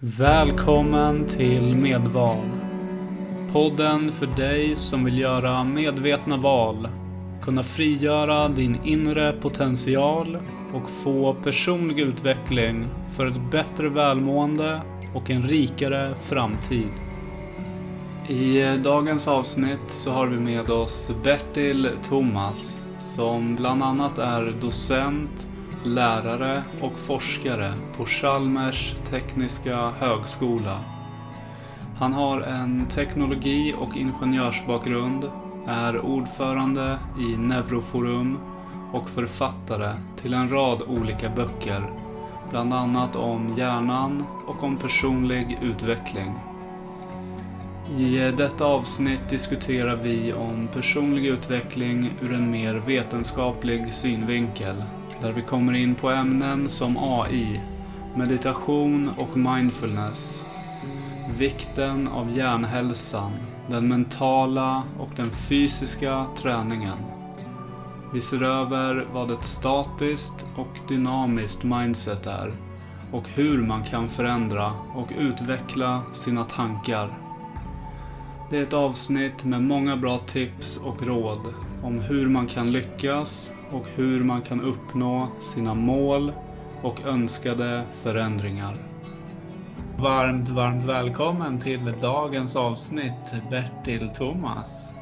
Välkommen till Medval. Podden för dig som vill göra medvetna val, kunna frigöra din inre potential och få personlig utveckling för ett bättre välmående och en rikare framtid. I dagens avsnitt så har vi med oss Bertil Thomas som bland annat är docent, lärare och forskare på Chalmers tekniska högskola. Han har en teknologi och ingenjörsbakgrund, är ordförande i Neuroforum och författare till en rad olika böcker, bland annat om hjärnan och om personlig utveckling. I detta avsnitt diskuterar vi om personlig utveckling ur en mer vetenskaplig synvinkel där vi kommer in på ämnen som AI, meditation och mindfulness, vikten av hjärnhälsan, den mentala och den fysiska träningen. Vi ser över vad ett statiskt och dynamiskt mindset är och hur man kan förändra och utveckla sina tankar. Det är ett avsnitt med många bra tips och råd om hur man kan lyckas och hur man kan uppnå sina mål och önskade förändringar. Varmt, varmt välkommen till dagens avsnitt Bertil Thomas.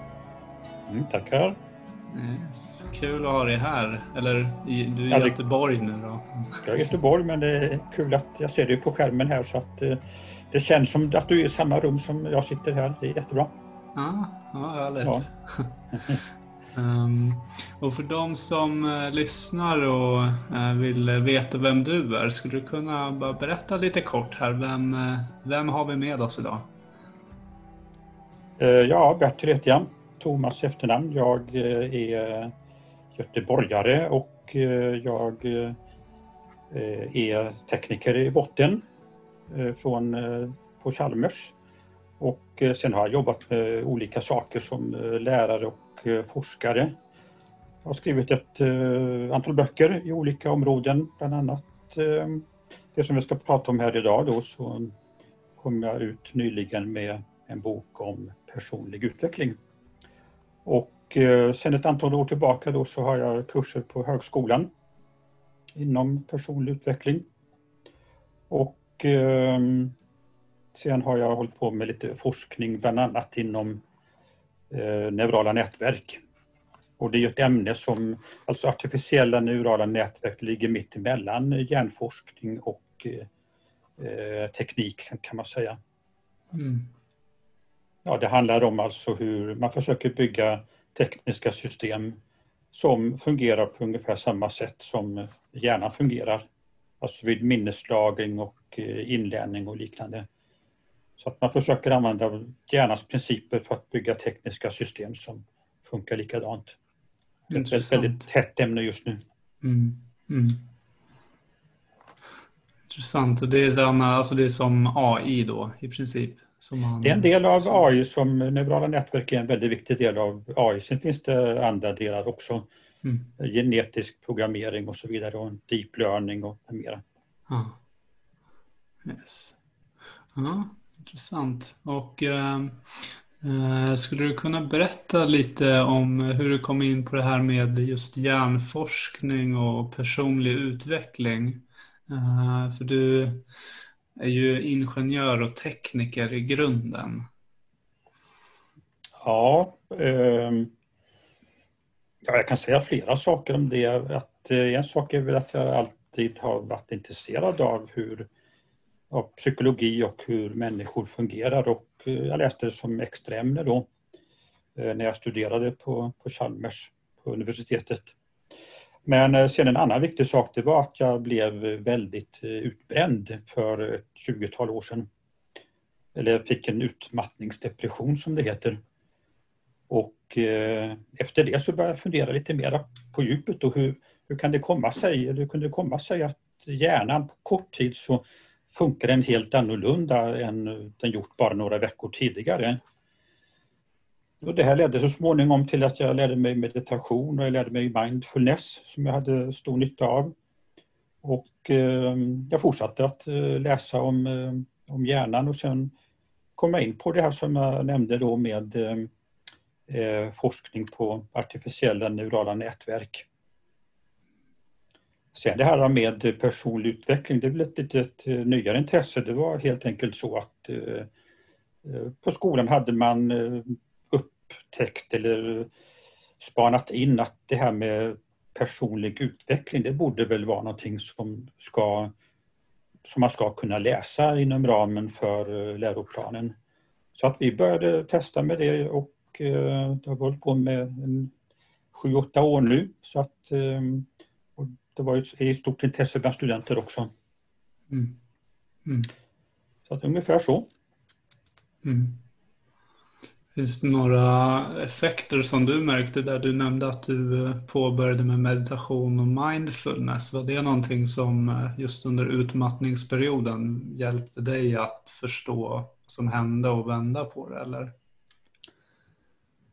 Mm, tackar. Yes. Kul att ha dig här. Eller i, du är i ja, Göteborg nu då? Jag är i Göteborg men det är kul att jag ser dig på skärmen här så att eh, det känns som att du är i samma rum som jag sitter här. Det är jättebra. Ja, ja härligt. Ja. Um, och för de som uh, lyssnar och uh, vill veta vem du är, skulle du kunna bara berätta lite kort här, vem, uh, vem har vi med oss idag? ja, Bertil heter jag, Thomas efternamn. Jag är göteborgare och jag är tekniker i botten från, på Chalmers. Och sen har jag jobbat med olika saker som lärare och Eh, forskare. Jag har skrivit ett eh, antal böcker i olika områden, bland annat eh, det som vi ska prata om här idag då så kom jag ut nyligen med en bok om personlig utveckling. Och eh, sen ett antal år tillbaka då så har jag kurser på högskolan inom personlig utveckling. Och eh, sen har jag hållit på med lite forskning bland annat inom neurala nätverk. Och det är ett ämne som, alltså artificiella neurala nätverk ligger mitt emellan hjärnforskning och eh, teknik kan man säga. Mm. Ja, det handlar om alltså hur man försöker bygga tekniska system som fungerar på ungefär samma sätt som hjärnan fungerar. Alltså vid minneslagring och eh, inlärning och liknande. Så att man försöker använda hjärnans principer för att bygga tekniska system som funkar likadant. Det är ett väldigt hett ämne just nu. Mm. Mm. Intressant. Och det är, samma, alltså det är som AI då i princip? Man, det är en del av som... AI som neurala nätverk är en väldigt viktig del av AI. Sen finns det andra delar också. Mm. Genetisk programmering och så vidare och deep learning och mera. Ah. Yes. Ja, Intressant. Och eh, eh, skulle du kunna berätta lite om hur du kom in på det här med just hjärnforskning och personlig utveckling? Eh, för du är ju ingenjör och tekniker i grunden. Ja, eh, ja, jag kan säga flera saker om det. Att, eh, en sak är väl att jag alltid har varit intresserad av hur av psykologi och hur människor fungerar och eh, jag läste det som extraämne då eh, när jag studerade på, på Chalmers på universitetet. Men eh, sen en annan viktig sak det var att jag blev väldigt utbränd för ett 20-tal år sedan. Eller jag fick en utmattningsdepression som det heter. Och efter det så började jag fundera lite mer på djupet och hur, hur kan det komma sig, eller hur kunde det komma sig att hjärnan på kort tid så funkar den helt annorlunda än den gjort bara några veckor tidigare. Och det här ledde så småningom till att jag lärde mig meditation och jag lärde mig mindfulness som jag hade stor nytta av. Och eh, jag fortsatte att eh, läsa om eh, om hjärnan och sen kom jag in på det här som jag nämnde då med eh, forskning på artificiella neurala nätverk. Sen det här med personlig utveckling, det blev ett litet eh, nyare intresse. Det var helt enkelt så att eh, eh, på skolan hade man upptäckt eller spanat in att det här med personlig utveckling, det borde väl vara någonting som, ska, som man ska kunna läsa inom ramen för läroplanen. Så att vi började testa med det och det har hållit på med sju, åtta år nu. Så att, det var ett stort intresse bland studenter också. Mm. Mm. Så att ungefär så. Mm. Finns det några effekter som du märkte där du nämnde att du eh, påbörjade med meditation och mindfulness? Var det någonting som eh, just under utmattningsperioden hjälpte dig att förstå vad som hände och vända på det? Eller?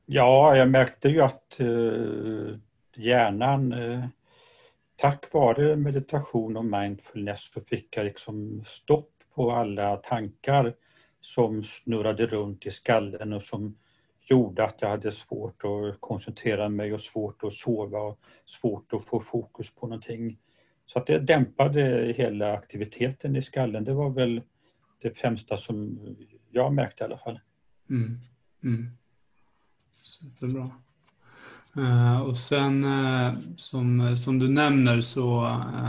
Ja, jag märkte ju att eh, hjärnan, tack vare meditation och mindfulness så fick jag liksom stopp på alla tankar som snurrade runt i skallen och som gjorde att jag hade svårt att koncentrera mig och svårt att sova och svårt att få fokus på någonting. Så att det dämpade hela aktiviteten i skallen. Det var väl det främsta som jag märkte i alla fall. Mm. Mm. Superbra. Uh, och sen uh, som, som du nämner så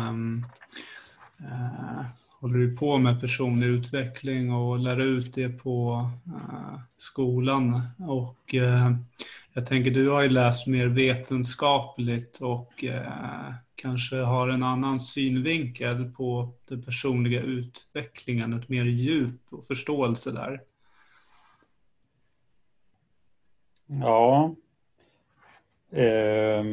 um, uh, håller du på med personlig utveckling och lär ut det på uh, skolan. Och uh, jag tänker du har ju läst mer vetenskapligt och uh, kanske har en annan synvinkel på den personliga utvecklingen, ett mer djup och förståelse där. Ja. Eh,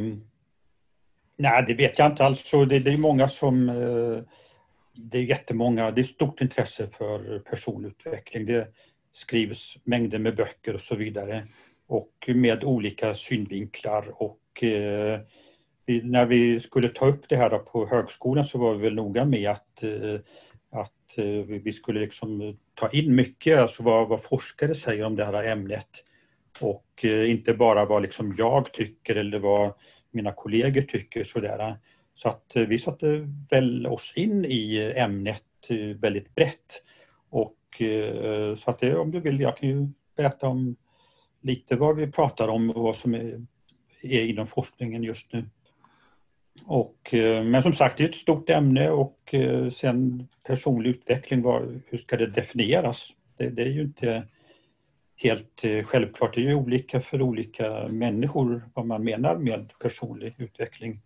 nej, det vet jag inte alls. Det, det är många som eh, det är jättemånga, det är stort intresse för personutveckling. Det skrivs mängder med böcker och så vidare. Och med olika synvinklar. Och eh, när vi skulle ta upp det här på högskolan så var vi väl noga med att, eh, att eh, vi skulle liksom ta in mycket, alltså vad, vad forskare säger om det här ämnet och eh, inte bara vad liksom jag tycker eller vad mina kollegor tycker sådär. Så att eh, vi satte väl oss in i eh, ämnet väldigt brett. Och så att det, om du vill, jag kan ju berätta om lite vad vi pratar om och vad som är, är inom forskningen just nu. Och, men som sagt, det är ett stort ämne och sen personlig utveckling, var, hur ska det definieras? Det, det, är ju inte helt eh, självklart, det är ju olika för olika människor vad man menar med personlig utveckling.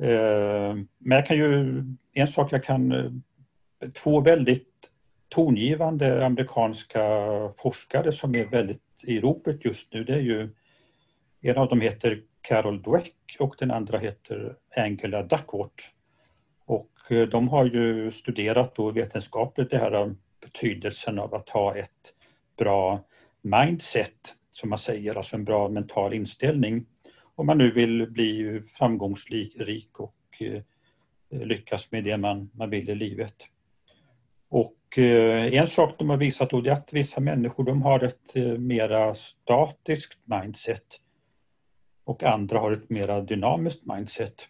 Eh, men jag kan ju, en sak jag kan, eh, två väldigt tongivande amerikanska forskare som är väldigt i ropet just nu, det är ju, en av dem heter Carol Dweck och den andra heter Angela Duckworth. Och de har ju studerat då vetenskapligt det här betydelsen av att ha ett bra mindset, som man säger, alltså en bra mental inställning om man nu vill bli framgångsrik och eh, lyckas med det man, man vill i livet. Och eh, en sak de har visat då är att vissa människor de har ett eh, mera statiskt mindset och andra har ett mera dynamiskt mindset.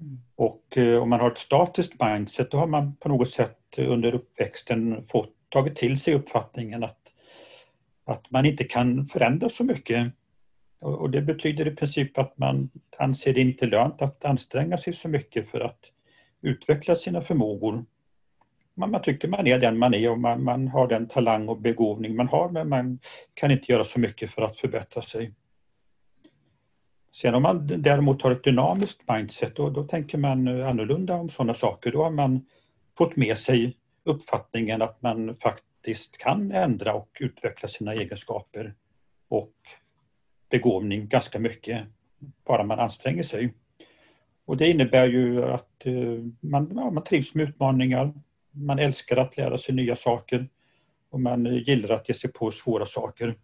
Mm. Och om man har ett statiskt mindset då har man på något sätt under uppväxten fått tagit till sig uppfattningen att, att man inte kan förändra så mycket och det betyder i princip att man anser det inte lönt att anstränga sig så mycket för att utveckla sina förmågor. Man, man tycker man är den man är och man, man, har den talang och begåvning man har men man kan inte göra så mycket för att förbättra sig. Sen om man däremot har ett dynamiskt mindset då, då tänker man annorlunda om sådana saker. Då har man fått med sig uppfattningen att man faktiskt kan ändra och utveckla sina egenskaper och begåvning ganska mycket, bara man anstränger sig. Och det innebär ju att eh, man, ja, man trivs med utmaningar, man älskar att lära sig nya saker och man gillar att ge sig på svåra saker.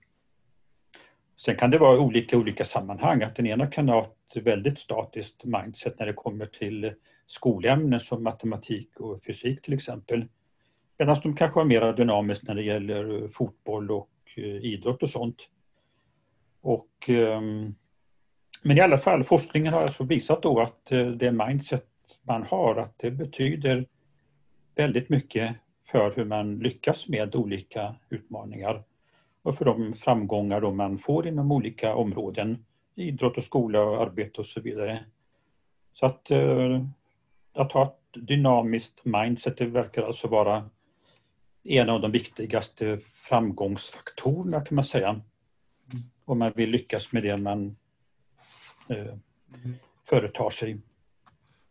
Sen kan det vara olika olika sammanhang, att den ena kan ha ett väldigt statiskt mindset när det kommer till skolämnen som matematik och fysik till exempel. Medan de kanske har mer dynamiskt när det gäller eh, fotboll och eh, idrott och sånt. Och, ehm, men i alla fall, forskningen har alltså visat då att eh, det mindset man har, att det betyder väldigt mycket för hur man lyckas med olika utmaningar och för de framgångar då man får inom olika områden, idrott och skola och arbete och så vidare. Så att, att ha ett dynamiskt mindset, det verkar alltså vara en av de viktigaste framgångsfaktorerna kan man säga. Om man vill lyckas med det man eh, företar sig.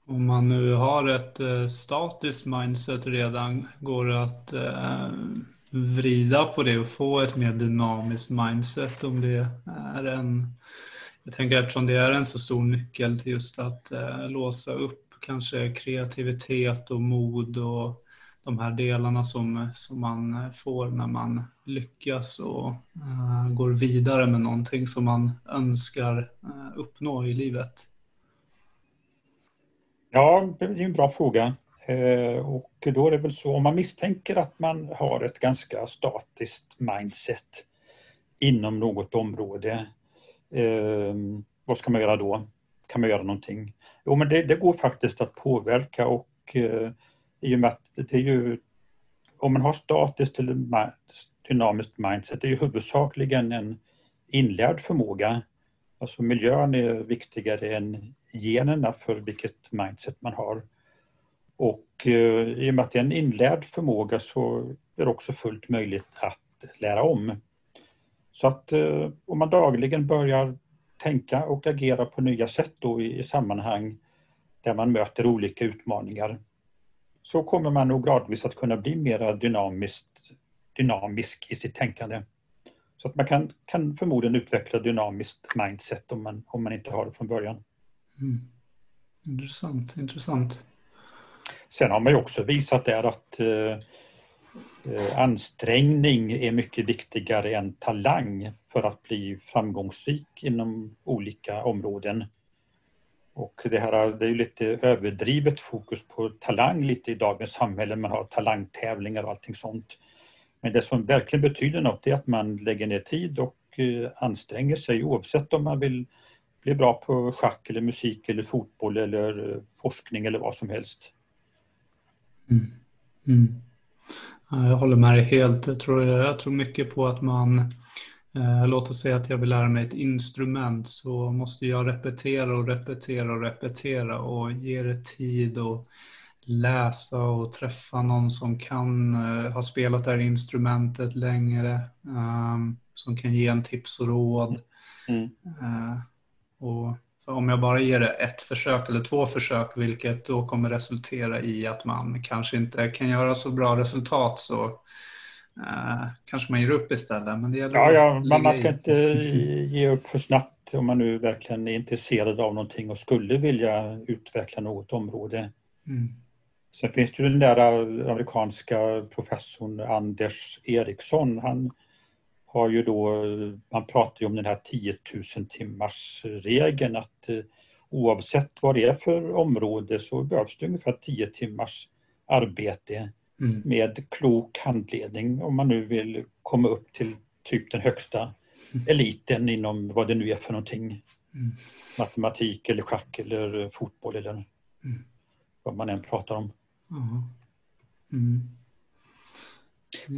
Om man nu har ett eh, statiskt mindset redan, går det att eh, vrida på det och få ett mer dynamiskt mindset om det är en jag tänker eftersom det är en så stor nyckel till just att eh, låsa upp kanske kreativitet och mod och de här delarna som, som man får när man lyckas och uh, går vidare med någonting som man önskar uh, uppnå i livet. Ja, det är en bra fråga. Uh, och då är det väl så, om man misstänker att man har ett ganska statiskt mindset inom något område, vad ska man göra då? Kan man göra någonting? Jo, men det, det går faktiskt att påverka och i och med att det är ju, om man har statiskt eller dynamiskt mindset, det är ju huvudsakligen en inlärd förmåga. Alltså miljön är viktigare än generna för vilket mindset man har. Och eh, i och med att det är en inlärd förmåga så är det också fullt möjligt att lära om. Så att eh, om man dagligen börjar tänka och agera på nya sätt då i, i sammanhang där man möter olika utmaningar så kommer man nog gradvis att kunna bli mer dynamiskt, dynamisk i sitt tänkande. Så att man kan, kan förmodligen utveckla dynamiskt mindset om man, om man inte har det från början. Mm. Intressant, intressant. Sen har man ju också visat där att eh, eh, ansträngning är mycket viktigare än talang för att bli framgångsrik inom olika områden. Och det här det är ju lite överdrivet fokus på talang lite i dagens samhälle. Man har talangtävlingar och allting sånt. Men det som verkligen betyder något är att man lägger ner tid och eh, anstränger sig oavsett om man vill bli bra på schack eller musik eller fotboll eller eh, forskning eller vad som helst. Mm. Mm. Jag håller med dig helt. Jag tror, jag tror mycket på att man, låt oss säga att jag vill lära mig ett instrument så måste jag repetera och repetera och repetera och ge det tid och läsa och träffa någon som kan eh, ha spelat det här instrumentet längre, eh, som kan ge en tips och råd. Mm. Eh, och om jag bara ger det ett försök eller två försök, vilket då kommer resultera i att man kanske inte kan göra så bra resultat, så eh, kanske man ger upp istället. Men det ja, ja, men man ska i. inte ge upp för snabbt om man nu verkligen är intresserad av någonting och skulle vilja utveckla något område. Mm. Sen finns det ju den där amerikanska professorn Anders Eriksson. Han har ju då, man pratar ju om den här 10 000 timmars regeln att eh, oavsett vad det är för område så behövs det ungefär 10 timmars arbete mm. med klok handledning om man nu vill komma upp till typ den högsta mm. eliten inom vad det nu är för någonting. Mm. Matematik eller schack eller fotboll eller mm. vad man än pratar om. Mm.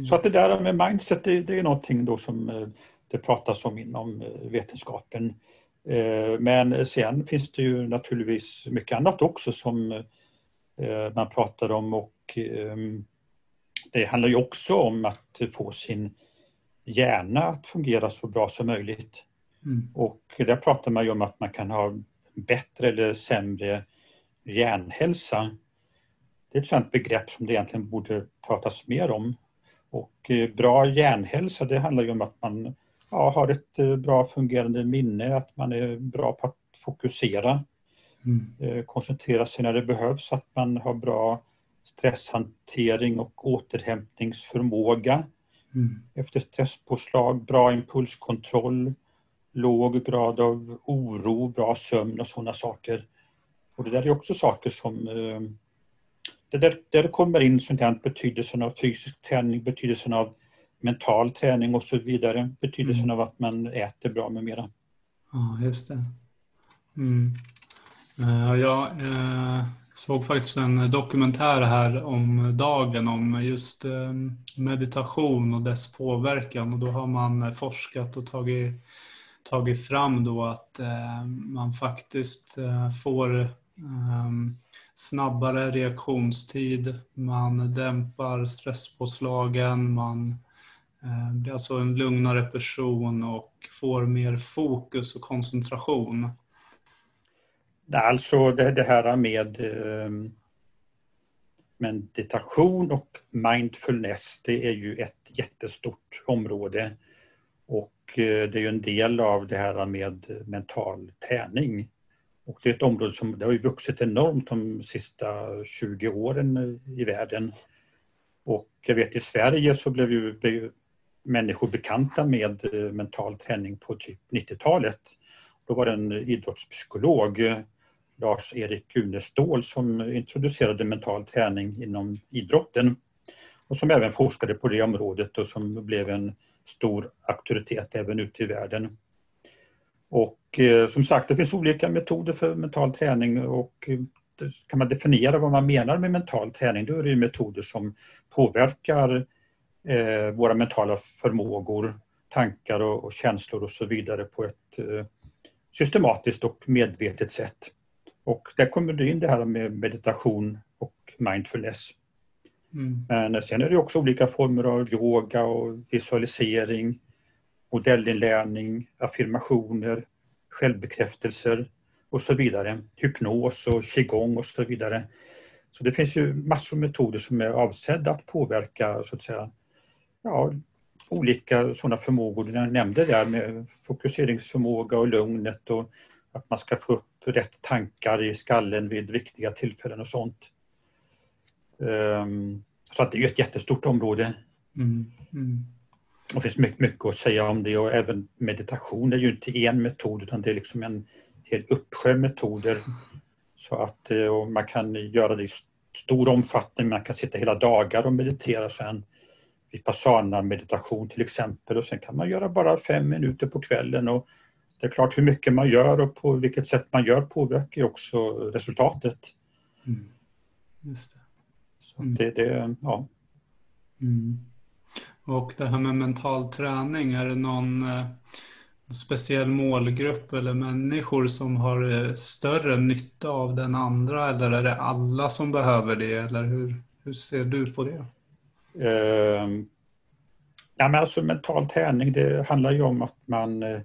Så att det där med mindset, det, det är någonting då som eh, det pratas om inom eh, vetenskapen. Eh, men sen finns det ju naturligtvis mycket annat också som man pratar om och ehm, det handlar ju också om att få sin hjärna att fungera så bra som möjligt. Mm. Och där pratar man ju om att man kan ha bättre eller sämre hjärnhälsa. Det är ett sådant begrepp som det egentligen borde pratas mer om. Och eh, bra hjärnhälsa det handlar ju om att man ja, har ett eh, bra fungerande minne, att man är bra på att fokusera, mm. Eh, koncentrera sig när det behövs, att man har bra stresshantering och återhämtningsförmåga mm. efter stresspåslag, bra impulskontroll, låg grad av oro, bra sömn och sådana saker. Och det där är också saker som det där, där kommer in sånt här betydelsen av fysisk träning, betydelsen av mental träning och så vidare. Betydelsen mm. av att man äter bra med mera. Ja, just det. Mm. Uh, jag uh, såg faktiskt en dokumentär här om dagen om just eh, meditation och dess påverkan. Och då har man forskat och tagit, tagit fram då att eh, man faktiskt eh, får snabbare reaktionstid, man dämpar stresspåslagen, man blir alltså en lugnare person och får mer fokus och koncentration. Alltså det, det här med eh, meditation och mindfulness, det är ju ett jättestort område. Och eh, det är ju en del av det här med mental träning. Och det är ett område som det har vuxit enormt de sista 20 åren eh, i världen. Och jag vet i Sverige så blev ju människor bekanta med mental träning på typ 90-talet. Då var det en idrottspsykolog, Lars-Erik Gunestål, som introducerade mental träning inom idrotten och som även forskade på det området och som blev en stor auktoritet även ute i världen. Och eh, som sagt, det finns olika metoder för mental träning och eh, kan man definiera vad man menar med mental träning, då är det metoder som påverkar eh, våra mentala förmågor, tankar och, och, känslor och så vidare på ett eh, systematiskt och medvetet sätt. Och där kommer det in det här med meditation och mindfulness. Mm. Men sen är det också olika former av yoga och visualisering, modellinlärning, affirmationer, självbekräftelser och så vidare. Hypnos och qigong och så vidare. Så det finns ju massor av metoder som är avsedda att påverka så att säga, ja, olika sådana förmågor. Jag nämnde där med fokuseringsförmåga och lugnet och att man ska få upp rätt tankar i skallen vid viktiga tillfällen och sånt. Um, så att det är ett jättestort område. Mm, mm. Det finns mycket, mycket att säga om det och även meditation är ju inte en metod utan det är liksom en hel uppsjö metoder. Så att eh, man kan göra det i stor omfattning, man kan sitta hela dagar och meditera sen. Vipassana meditation till exempel och sen kan man göra bara fem minuter på kvällen och det är klart hur mycket man gör och på vilket sätt man gör påverkar också resultatet. Mm. Just det. Så mm. det, det, ja. Mm. Och det här med mental träning, är det någon eh, speciell målgrupp eller människor som har eh, större nytta av den andra eller är det alla som behöver det eller hur, hur ser du på det? Uh, ja, men alltså mental träning det handlar ju om att man eh,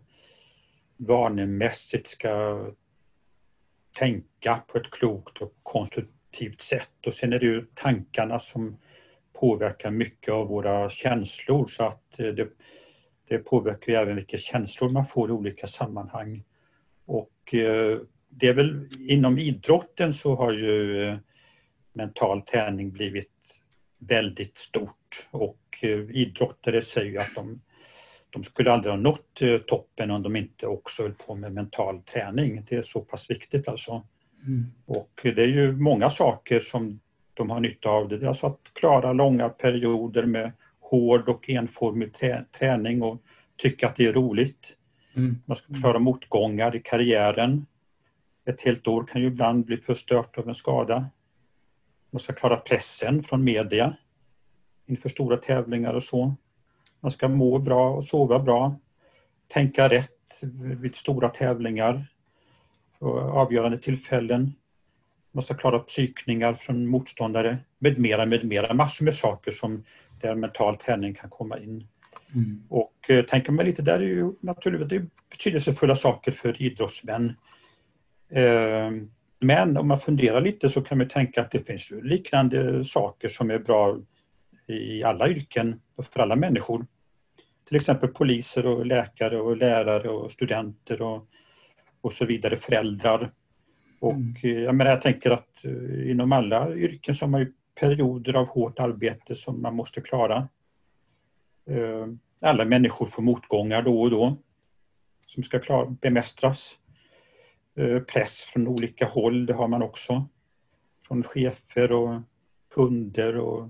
vanemässigt ska tänka på ett klokt och konstruktivt sätt. Och sen är det ju tankarna som påverkar mycket av våra känslor. Så att eh, det, det påverkar även vilka känslor man får i olika sammanhang. Och eh, det är väl inom idrotten så har ju eh, mental träning blivit väldigt stort. Och idrottare säger ju att de, de skulle aldrig ha nått toppen om de inte också höll på med mental träning. Det är så pass viktigt alltså. Mm. Och det är ju många saker som de har nytta av det. Är alltså att klara långa perioder med hård och enformig träning och tycka att det är roligt. Mm. Man ska klara motgångar i karriären. Ett helt år kan ju ibland bli förstört av en skada. Man ska klara pressen från media inför stora tävlingar och så. Man ska må bra och sova bra. Tänka rätt vid stora tävlingar och avgörande tillfällen. Man ska klara psykningar från motståndare med mera, med mera. Massor med saker som där mental träning kan komma in. Mm. Och eh, tänker man lite där är ju naturligtvis betydelsefulla saker för idrottsmän. Eh, men om man funderar lite så kan man tänka att det finns liknande saker som är bra i alla yrken och för alla människor. Till exempel poliser och läkare och lärare och studenter och, och så vidare, föräldrar. Och mm. Eh, jag, menar, jag tänker att eh, inom alla yrken så har man ju perioder av hårt arbete som man måste klara. Eh, alla människor får motgångar då och då som ska klara, bemästras. Press från olika håll, det har man också. Från chefer och kunder och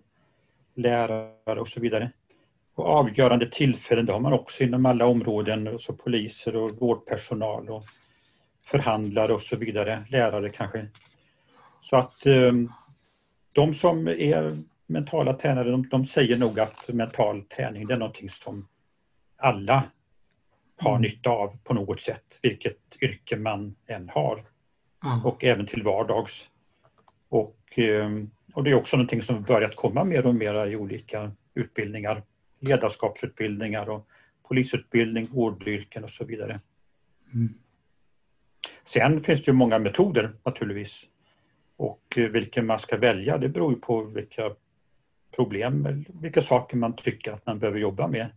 lärare och så vidare. Och avgörande tillfällen, det har man också inom alla områden, så poliser och vårdpersonal och förhandlare och så vidare, lärare kanske. Så att ehm, de som är mentala tränare, de, de säger nog att mental träning det är någonting som alla har mm. nytta av på något sätt, vilket yrke man än har. Mm. Och även till vardags. Och, ehm, och det är också någonting som börjat komma mer och mer i olika utbildningar. Ledarskapsutbildningar och polisutbildning, vårdyrken och så vidare. Mm. Sen finns det ju många metoder naturligtvis. Och eh, vilken man ska välja det beror på vilka problem, vilka saker man tycker att man behöver jobba med.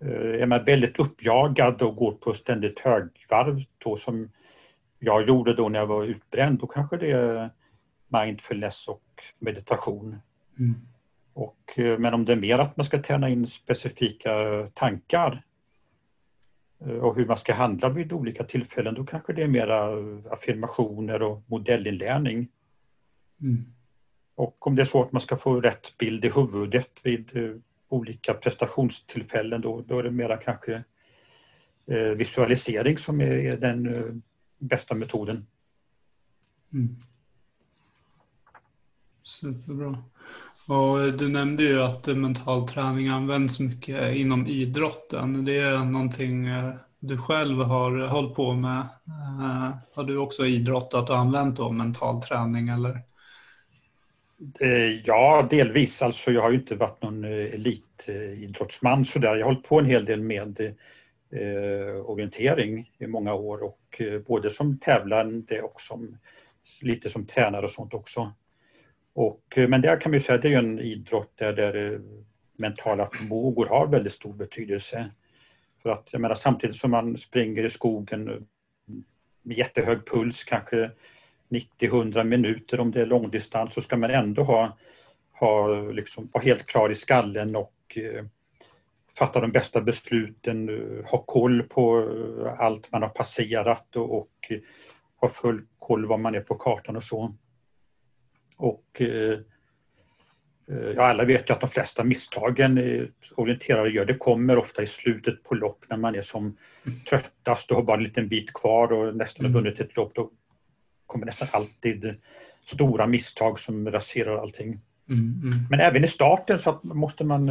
Eh, är man väldigt uppjagad och går på ständigt högvarv då som jag gjorde då när jag var utbränd, då kanske det mindfulness och meditation. Mm. Och, eh, men om det är mer att man ska träna in specifika tankar eh, och hur man ska handla vid olika tillfällen, då kanske det är mera affirmationer och modellinlärning. Mm. Och om det är så att man ska få rätt bild i huvudet vid eh, olika prestationstillfällen, då, då är det mera kanske visualisering som är, den bästa metoden. Mm. Superbra. Och eh, du nämnde ju att eh, mental träning används mycket inom idrotten. Det är någonting eh, du själv har hållit på med. Har du också idrottat och använt då mental träning eller? Ja, delvis. Alltså, jag har ju inte varit någon elitidrottsman sådär. Jag har hållit på en hel del med orientering i många år och både som tävlande och som, lite som tränare och sånt också. Och, eh, men där kan man säga att det är en idrott där, där eh, mentala förmågor har väldigt stor betydelse. För att jag menar, samtidigt som man springer i skogen eh, med jättehög puls, kanske 90-100 minuter om det är långdistans, så ska man ändå ha, ha liksom, vara helt klar i skallen och eh, fatta de bästa besluten, ha koll på allt man har passerat och, och ha full koll var man är på kartan och så. Och eh, eh, ja, alla vet ju att de flesta misstagen eh, orienterare gör, det kommer ofta i slutet på lopp när man är som mm. tröttast och har bara en liten bit kvar och nästan har mm. vunnit ett lopp. Då kommer nästan alltid stora misstag som raserar allting. Mm, mm. Men även i starten så måste man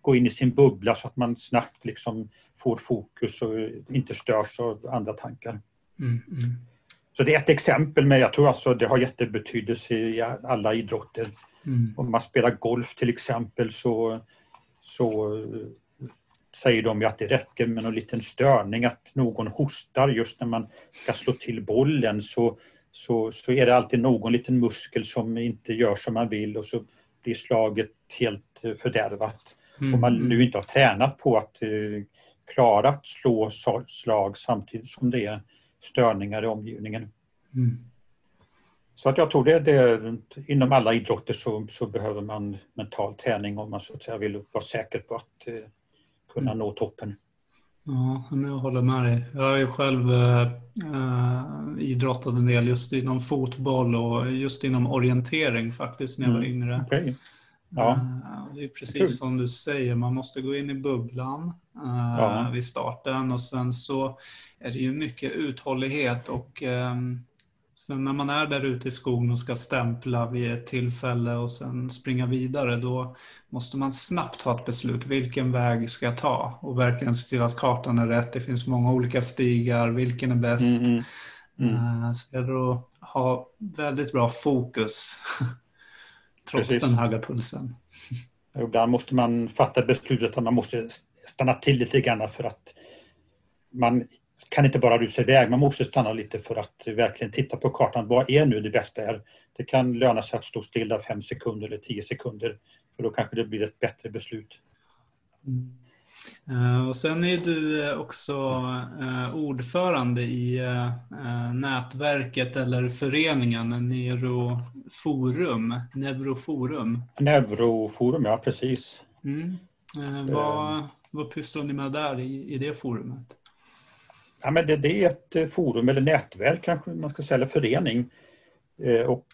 gå in i sin bubbla så att man snabbt liksom får fokus och inte störs av andra tankar. Mm, mm. Så det är ett exempel, men jag tror alltså det har jättebetydelse i alla idrotter. Mm. Om man spelar golf till exempel så, så säger de ju att det räcker med någon liten störning, att någon hostar just när man ska slå till bollen så, så, så är det alltid någon liten muskel som inte gör som man vill och så blir slaget helt fördärvat. Mm. Om man nu inte har tränat på att uh, klara att slå slag samtidigt som det är störningar i omgivningen. Mm. Så att jag tror det, det inom alla idrotter så, så, behöver man mental träning om man så att säga vill vara säker på att uh, kunna mm. nå toppen. Ja, jag håller med dig. Jag har ju själv äh, idrottat en del just inom fotboll och just inom orientering faktiskt när jag var mm. yngre. Okay. Ja. Eh, det är precis som du säger, man måste gå in i bubblan uh, ja. vid starten och sen så är det ju mycket uthållighet och um, sen när man är där ute i skogen och ska stämpla vid ett tillfälle och sen springa vidare, då måste man snabbt ta ett beslut. Vilken väg ska jag ta? Och verkligen se till att kartan är rätt. Det finns många olika stigar. Vilken är bäst? Mm, mm. Uh, så det är att ha väldigt bra fokus trots Precis. den höga pulsen. Ibland måste man fatta beslutet att man måste stanna till lite grann för att man kan inte bara rusa iväg, man måste stanna lite för att verkligen titta på kartan. Vad är nu det bästa här? Det kan löna sig att stå stilla fem sekunder eller tio sekunder för då kanske det blir ett bättre beslut. Mm. Uh, och sen är du eh, också uh, ordförande i nätverket eller föreningen Neuroforum. Neuroforum. Neuroforum, ja precis. Mm. vad, vad pysslar ni med där i, i det forumet? Ja, men det, det, är ett forum eller nätverk kanske man ska säga, eller förening Och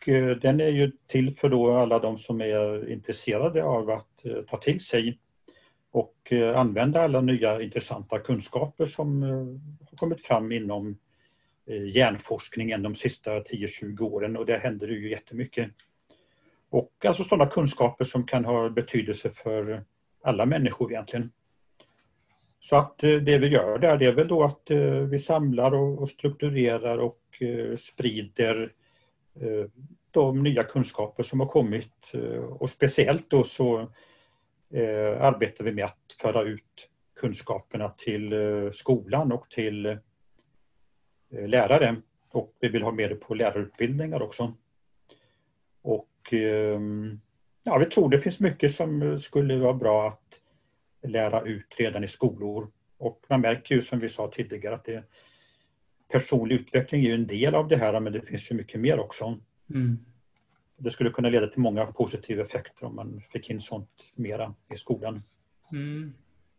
den är ju till för då alla de som är intresserade av att ta till sig och eh, använda alla nya intressanta kunskaper som eh, har kommit fram inom eh, hjärnforskningen de sista 10-20 åren och det händer ju jättemycket. Och alltså sådana kunskaper som kan ha betydelse för alla människor egentligen. Så att det vi gör där det är väl då att vi samlar och strukturerar och sprider de nya kunskaper som har kommit och speciellt då så Eh, arbetar vi med att föra ut kunskaperna till eh, skolan och till eh, lärare och vi vill ha med det på lärarutbildningar också. Och ehm, ja, vi tror det finns mycket som skulle vara bra att lära ut redan i skolor. Och man märker ju som vi sa tidigare att det, personlig utveckling är ju en del av det här men det finns ju mycket mer också. Mm. Det skulle kunna leda till många positiva effekter om man fick in sånt mera i skolan. Mm.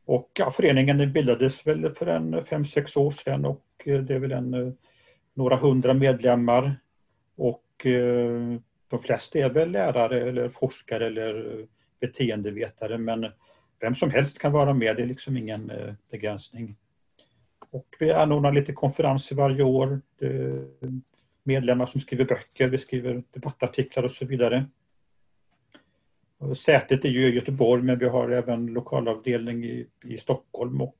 Och ja, föreningen bildades väl för en fem sex år sedan och det är väl en, några hundra medlemmar. Och eh, de flesta är väl lärare eller forskare eller beteendevetare men vem som helst kan vara med, det är liksom ingen eh, begränsning. Och vi anordnar lite konferenser varje år. Medlemmar som skriver böcker, vi skriver debattartiklar och så vidare. Sätet är ju i Göteborg men vi har även lokalavdelning i, i Stockholm och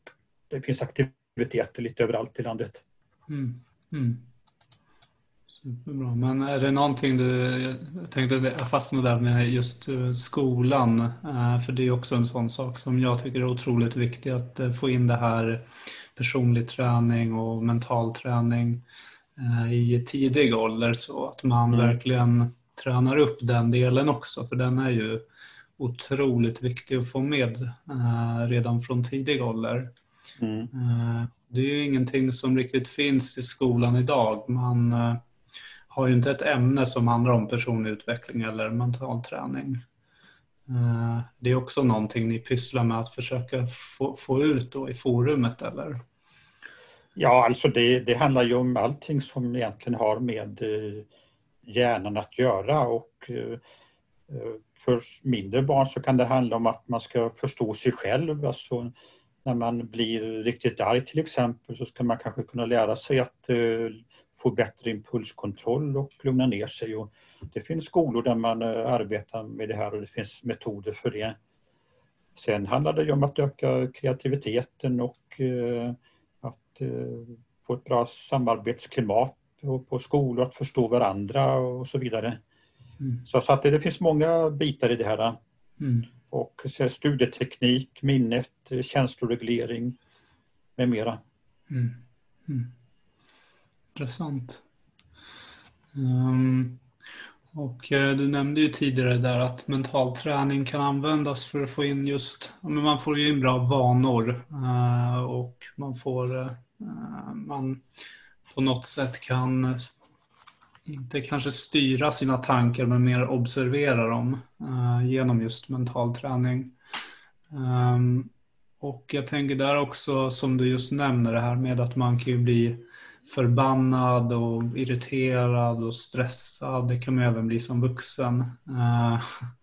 det finns aktiviteter lite överallt i landet. Mm. Mm. Superbra. Men är det någonting du, jag tänkte jag fastnade där med just eh, skolan, eh, för det är också en sån sak som jag tycker är otroligt viktig att eh, få in det här personlig träning och mental träning i tidig ålder så att man mm. verkligen tränar upp den delen också, för den är ju otroligt viktig att få med redan från tidig ålder. Mm. Det är ju ingenting som riktigt finns i skolan idag. Man har ju inte ett ämne som handlar om personlig utveckling eller mental träning. Eh, det är också någonting ni pysslar med att försöka få, få ut i forumet eller? Ja, alltså det, det handlar ju om allting som egentligen har med eh, hjärnan att göra och eh, eh, för mindre barn så kan det handla om att man ska förstå sig själv. Alltså när man blir riktigt arg till exempel så ska man kanske kunna lära sig att eh, få bättre impulskontroll och lugna ner sig. Och det finns skolor där man eh, arbetar med det här och det finns metoder för det. Sen handlar det ju om att öka kreativiteten och få ett bra samarbetsklimat på skolor, att förstå varandra och så vidare. Mm. Så, så, att det, det, finns många bitar i det här. Mm. Och så studieteknik, minnet, känsloreglering med mera. Mm. mm. Intressant. Um, och eh, du nämnde ju tidigare där att mental träning kan användas för att få in just, men man får ju in bra vanor eh, och man får, eh, eh, man på något sätt kan inte kanske styra sina tankar men mer observera dem genom just mental träning. Ehm, och jag tänker där också som du just nämner det här med att man kan ju bli förbannad och irriterad och stressad. Det kan man även bli som vuxen. Eh,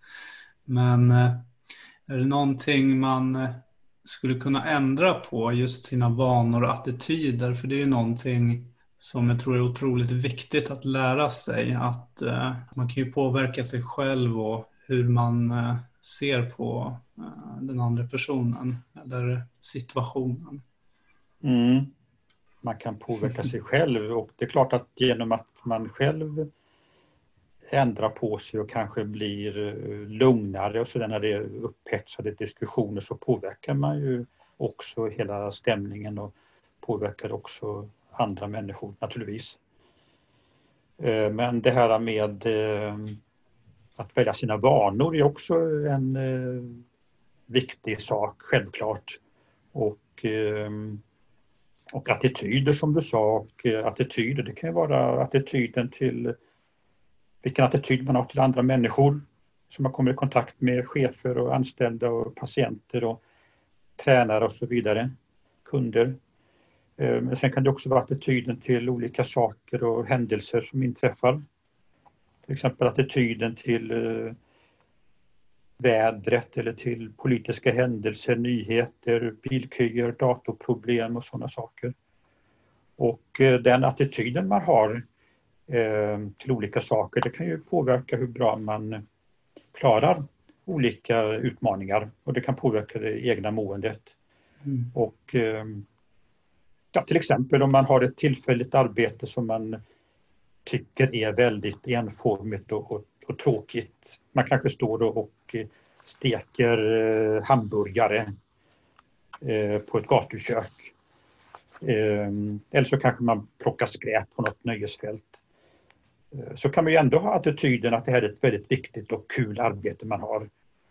men eh, är det någonting man eh, skulle kunna ändra på, just sina vanor och attityder? För det är ju någonting som jag tror är otroligt viktigt att lära sig. Att man kan ju påverka sig själv och hur man ser på den andra personen eller situationen. Mm man kan påverka sig själv och det är klart att genom att man själv ändrar på sig och kanske blir eh, lugnare och sådär när det är upphetsade diskussioner så påverkar man ju också hela stämningen och påverkar också andra människor naturligtvis. Eh, men det här med eh, att välja sina vanor är också en viktig sak, självklart. Och och attityder som du sa, och eh, attityder, det kan ju vara attityden till vilken attityd man har till andra människor som man kommer i kontakt med, chefer och anställda och patienter och tränare och så vidare, kunder. Eh, men sen kan det också vara attityden till olika saker och händelser som inträffar. till exempel attityden till eh, vädret eller till politiska händelser, nyheter, bilköer, datorproblem och sådana saker. Och eh, den attityden man har eh, till olika saker, det kan ju påverka hur bra man klarar olika utmaningar och det kan påverka det egna måendet. Mm. Och eh, ja, till exempel om man har ett tillfälligt arbete som man tycker är väldigt enformigt och, och, och tråkigt. Man kanske står och eh, steker eh, hamburgare eh, på ett gatukök. Ehm, eller så kanske man plockar skräp på något nöjesfält. Så kan man ju ändå ha attityden att det här är ett väldigt viktigt och kul arbete man har.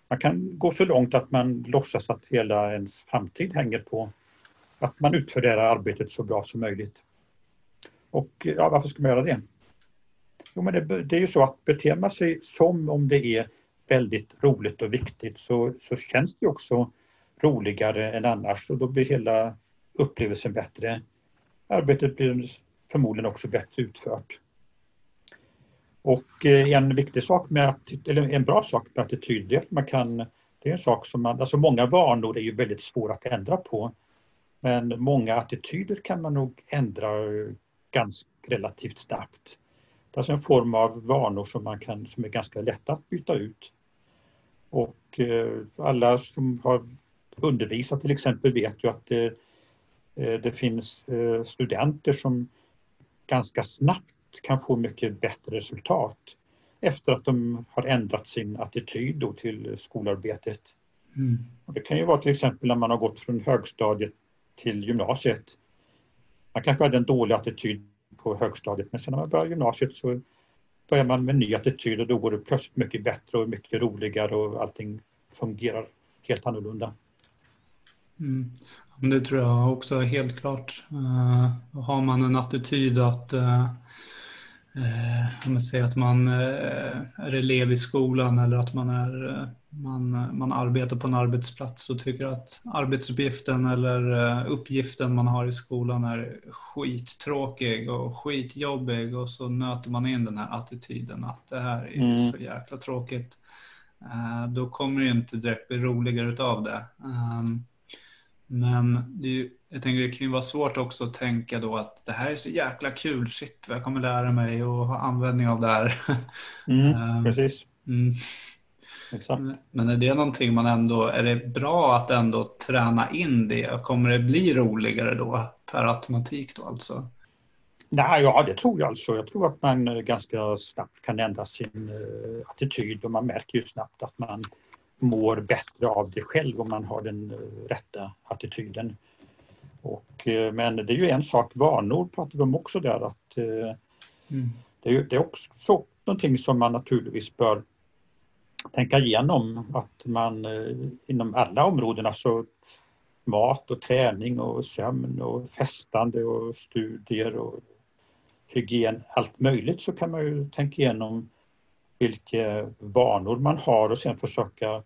Man kan gå så långt att man låtsas att hela ens framtid hänger på att man utför det här arbetet så bra som möjligt. Och ja, varför ska man göra det? Jo, men det, det är ju så att beter man sig som om det är väldigt roligt och viktigt så, så känns det också roligare än annars och då blir hela upplevelsen bättre. Arbetet blir förmodligen också bättre utfört. Och eh, en viktig sak med, eller en bra sak med attityd, det är att man kan, det är en sak som man, alltså många vanor är ju väldigt svåra att ändra på. Men många attityder kan man nog ändra ganska relativt snabbt. Alltså en form av vanor som man kan, som är ganska lätta att byta ut. Och eh, alla som har undervisat till exempel vet ju att det, eh, det finns eh, studenter som ganska snabbt kan få mycket bättre resultat efter att de har ändrat sin attityd till skolarbetet. Mm. Och det kan ju vara till exempel när man har gått från högstadiet till gymnasiet. Man kanske hade en dålig attityd på högstadiet men sen när man börjar gymnasiet så börjar man med en ny attityd och då går det plötsligt mycket bättre och mycket roligare och allting fungerar helt annorlunda. Mm. Det tror jag också helt klart. Uh, har man en attityd att uh, om man säger att man är elev i skolan eller att man, är, man, man arbetar på en arbetsplats och tycker att arbetsuppgiften eller uppgiften man har i skolan är skittråkig och skitjobbig och så nöter man in den här attityden att det här är mm. så jäkla tråkigt. Då kommer det inte direkt bli roligare utav det. Um, men det är, jag tänker det kan ju vara svårt också att tänka då att det här är så jäkla kul, shit vad jag kommer lära mig och ha användning av det här. Mm, um, precis. Mm. Exakt. Men är det någonting man ändå, är det bra att ändå träna in det? Kommer det bli roligare då per automatik då alltså? Nej, ja det tror jag alltså. Jag tror att man ganska snabbt kan ändra sin uh, attityd och man märker ju snabbt att man mår bättre av det själv om man har den eh, rätta attityden. Och, eh, men det är ju en sak, vanor pratar vi om också där att eh, mm. det, är, det är också så, någonting som man naturligtvis bör tänka igenom att man inom alla områden, alltså mat och träning och sömn och festande och studier och hygien, allt möjligt så kan man ju tänka igenom vilka vanor man har och sen försöka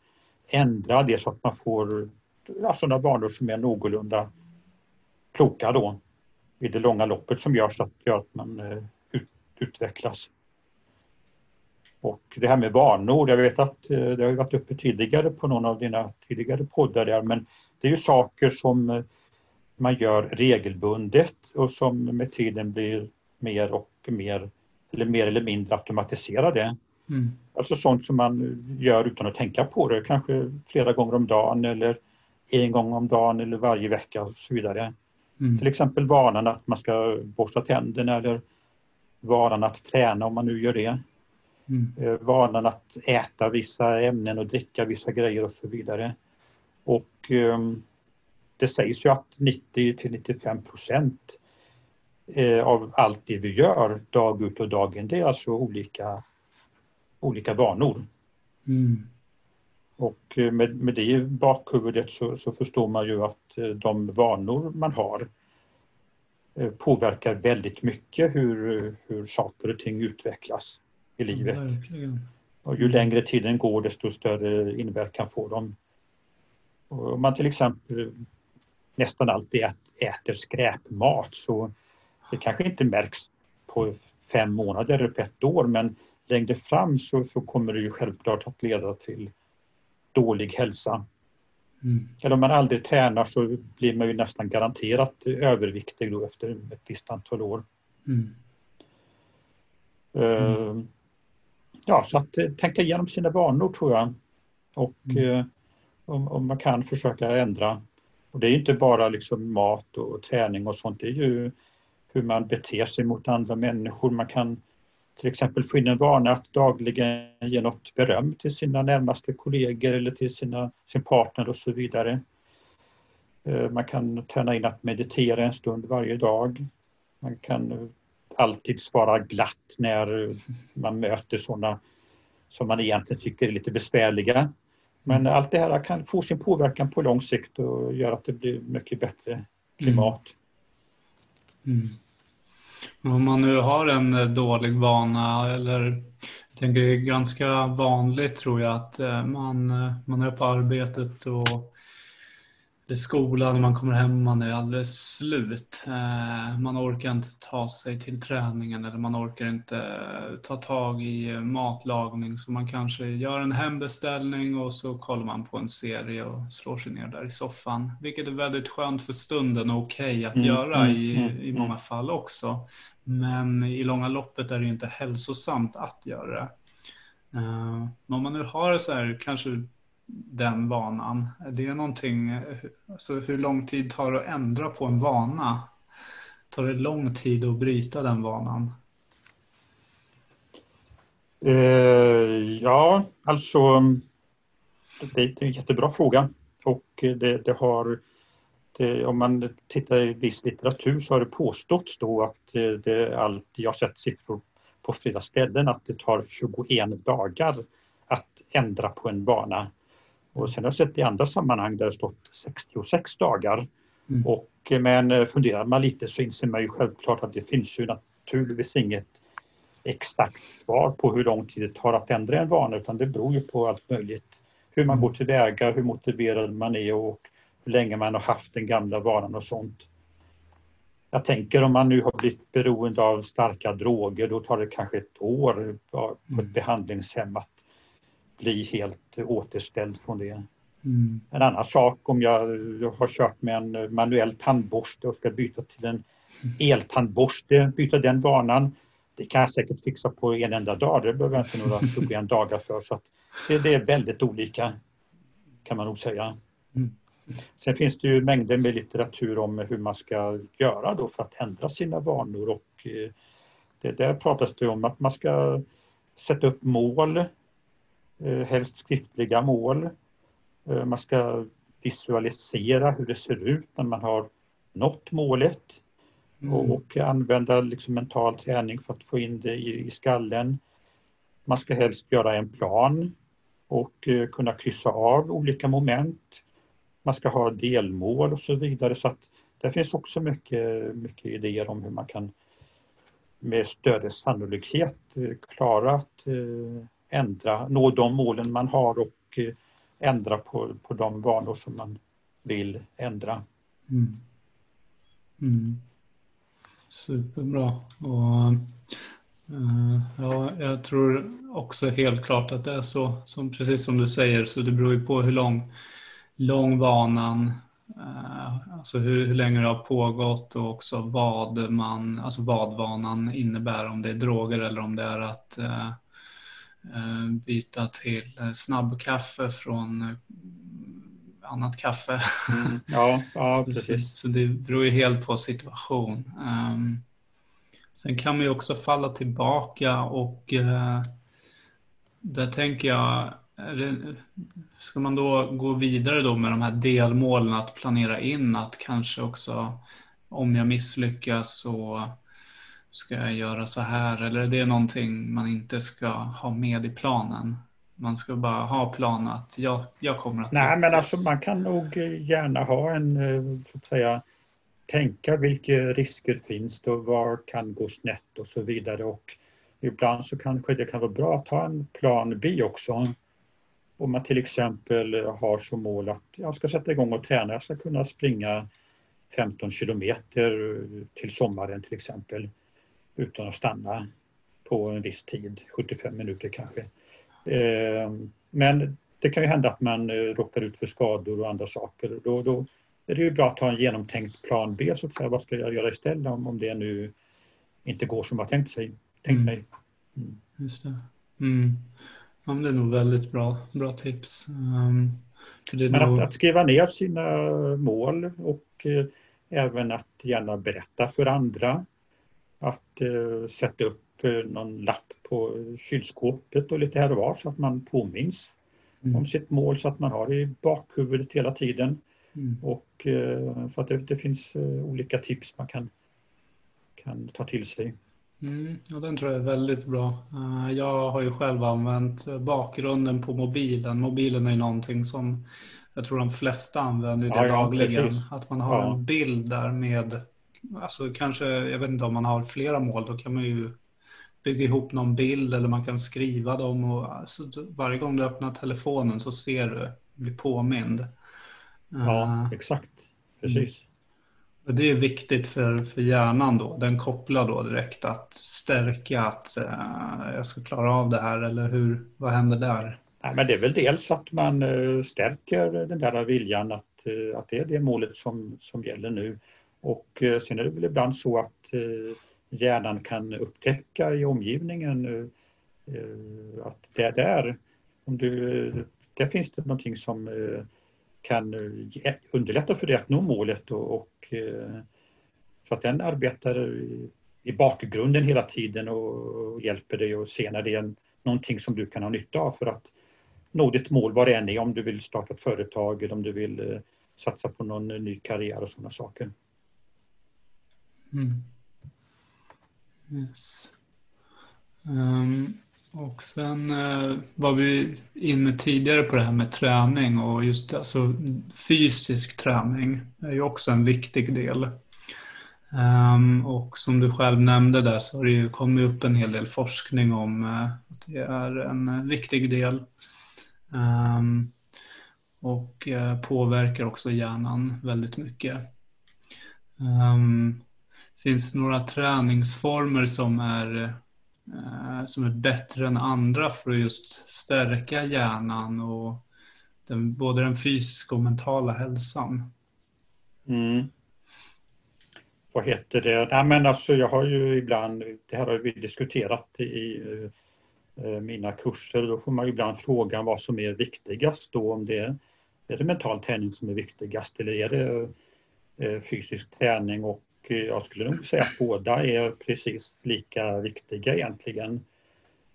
ändra det så att man får ja, sådana vanor som är någorlunda kloka då i det långa loppet som gör, så att, gör att man eh, ut, utvecklas. Och det här med vanor, jag vet att eh, det har varit uppe tidigare på någon av dina tidigare poddar där, men det är ju saker som eh, man gör regelbundet och som med tiden blir mer och mer eller mer eller mindre automatiserade. Mm. Alltså sånt som man gör utan att tänka på det, kanske flera gånger om dagen eller en gång om dagen eller varje vecka och så vidare. Mm. Till exempel vanan att man ska borsta tänderna eller vanan att träna om man nu gör det. Mm. Eh, vanan att äta vissa ämnen och dricka vissa grejer och så vidare. Och um, det sägs ju att 90 till 95 procent eh, av allt det vi gör dag ut och dag in, det är alltså olika olika vanor. Mm. Och eh, med, med det i bakhuvudet så, så, förstår man ju att eh, de vanor man har eh, påverkar väldigt mycket hur, hur saker och ting utvecklas i livet. Ja, och ju längre tiden går desto större inverkan får de. Och om man till exempel nästan alltid äter skräpmat så det kanske inte märks på fem månader eller på ett år men längre fram så, så kommer det ju självklart att leda till dålig hälsa. Mm. Eller om man aldrig tränar så blir man ju nästan garanterat överviktig då efter ett visst antal år. Mm. Uh, ja, så att uh, tänka igenom sina vanor tror jag. Och uh, om, om, man kan försöka ändra. Och det är inte bara liksom mat och träning och sånt, det är ju hur man beter sig mot andra människor. Man kan till exempel få in en vana att dagligen ge något beröm till sina närmaste kollegor eller till sina, sin partner och så vidare. Eh, man kan träna in att meditera en stund varje dag. Man kan alltid svara glatt när man möter sådana som man egentligen tycker är lite besvärliga. Men allt det här kan få sin påverkan på lång sikt och göra att det blir mycket bättre klimat. Mm. Mm. Om man nu har en eh, dålig vana eller jag tänker det är ganska vanligt tror jag att eh, man, eh, man är på arbetet och är skolan och man kommer hem man är alldeles slut. Eh, man orkar inte ta sig till träningen eller man orkar inte ta tag i matlagning så man kanske gör en hembeställning och så kollar man på en serie och slår sig ner där i soffan. Vilket är väldigt skönt för stunden och okej okay att mm, göra mm, i, mm, i många fall också. Men i långa loppet är det inte hälsosamt att göra det. Uh, om man nu har så här, kanske den vanan? Det Är någonting, alltså hur lång tid tar det att ändra på en vana? Tar det lång tid att bryta den vanan? Uh, ja, alltså det är en jättebra fråga och det, det har det, om man tittar i viss litteratur så har det påståtts då att eh, det allt, jag har sett siffror på flera ställen, att det tar 21 dagar att ändra på en vana. Och sen har jag sett i andra sammanhang där det stått 66 dagar. Mm. Och, men eh, funderar man lite så inser man ju självklart att det finns ju naturligtvis inget exakt svar på hur lång tid det tar att ändra en vana utan det beror ju på allt möjligt. Hur man mm. går tillväga, hur motiverad man är och hur länge man har haft den gamla vanan och sånt. Jag tänker om man nu har blivit beroende av starka droger, då tar det kanske ett år på ett mm. behandlingshem att bli helt återställd från det. Mm. En annan sak om jag, har kört med en manuell tandborste och ska byta till en eltandborste, byta den vanan. Det kan jag säkert fixa på en enda dag, det behöver jag inte några 21 dagar för. Så det, det, är väldigt olika kan man nog säga. Mm. Sen finns det ju mängder med litteratur om hur man ska göra då för att ändra sina vanor och eh, det där pratas det om att man ska sätta upp mål helst skriftliga mål. Eh, man ska visualisera hur det ser ut när man har nått målet mm. och använda liksom mental träning för att få in det i, i skallen. Man ska helst göra en plan och eh, kunna kryssa av olika moment. Man ska ha delmål och så vidare. Så att det finns också mycket, mycket idéer om hur man kan med större sannolikhet klara att ändra, nå de målen man har och eh, ändra på, på de vanor som man vill ändra. Mm. Mm. Superbra. Och, uh, ja, jag tror också helt klart att det är så, som, precis som du säger, så det beror ju på hur lång, lång vanan uh, Alltså hur, hur, länge det har pågått och också vad man, alltså vad vanan innebär, om det är droger eller om det är att uh, Eh, byta till eh, snabbkaffe från eh, annat kaffe. Mm. Ja, ja precis. Så, det beror ju helt på situation. Um, sen kan man ju också falla tillbaka och där tänker jag, ska man då gå vidare då med de här delmålen att planera in att kanske också om jag misslyckas så Ska jag göra så här? Eller är det någonting man inte ska ha med i planen? Man ska bara ha plan att jag, jag kommer att... Nej, men alltså man kan nog gärna ha en, eh, så att säga, tänka vilka risker finns det och var kan gå snett och så vidare. Och ibland så kanske det kan vara bra att ha en plan B också. Om man till exempel har som mål att jag ska sätta igång och träna, jag ska kunna springa 15 kilometer till sommaren till exempel utan att stanna på en viss tid, 75 minuter kanske. Eh, men det kan ju hända att man eh, råkar ut för skador och andra saker. Då, då är det ju bra att ha en genomtänkt plan B, så att säga. Vad ska jag göra istället om, om det nu inte går som jag tänkt, sig, tänkt mm. mig. Mm. Just det. Mm. Ja, det är nog väldigt bra, bra tips. Um, men nog... att, att, skriva ner sina mål och eh, även att gärna berätta för andra. Att eh, sätta upp eh, någon lapp på kylskåpet och lite här och var så att man påminns mm. om sitt mål så att man har det i bakhuvudet hela tiden. Mm. Och eh, för att det, det finns eh, olika tips man kan, kan ta till sig. Mm, och den tror jag är väldigt bra. Uh, jag har ju själv använt bakgrunden på mobilen. Mobilen är ju någonting som jag tror de flesta använder det ja, dagligen. Ja, att man har ja. en bild där med, alltså kanske, jag vet inte om man har flera mål, då kan man ju bygga ihop någon bild eller man kan skriva dem. Och, alltså, varje gång du öppnar telefonen så ser du, blir påmind. Ja, uh, exakt. Precis. Det är viktigt för, för hjärnan då. Den kopplar då direkt att stärka att uh, jag ska klara av det här eller hur, vad händer där? Nej, men det är väl dels att man uh, stärker den där viljan att, att det är det målet som, som gäller nu. Och eh, sen är det väl ibland så att eh, hjärnan kan upptäcka i omgivningen eh, att det där, om du, där finns det någonting som kan underlätta för dig att nå målet och, och så att den arbetar i bakgrunden hela tiden och hjälper dig att se när det är någonting som du kan ha nytta av för att nå ditt mål, vad det än är, om du vill starta ett företag eller om du vill satsa på någon ny karriär och sådana saker. Mm. Yes. Um, och sen uh, var vi inne tidigare på det här med träning och just alltså, fysisk träning är ju också en viktig del. Um, och som du själv nämnde där så har det ju kommit upp en hel del forskning om uh, att det är en uh, viktig del. Um, och uh, påverkar också hjärnan väldigt mycket. Um, finns några träningsformer som är, eh, som är bättre än andra för att just stärka hjärnan och den, både den fysiska och mentala hälsan? Mm vad heter det? Nej, men alltså jag har ju ibland, det här har vi diskuterat i eh, eh, mina kurser, då får man ibland frågan vad som är viktigast då, om det är, är det mental träning som är viktigast eller är det fysisk träning och jag skulle nog säga att båda är precis lika viktiga egentligen.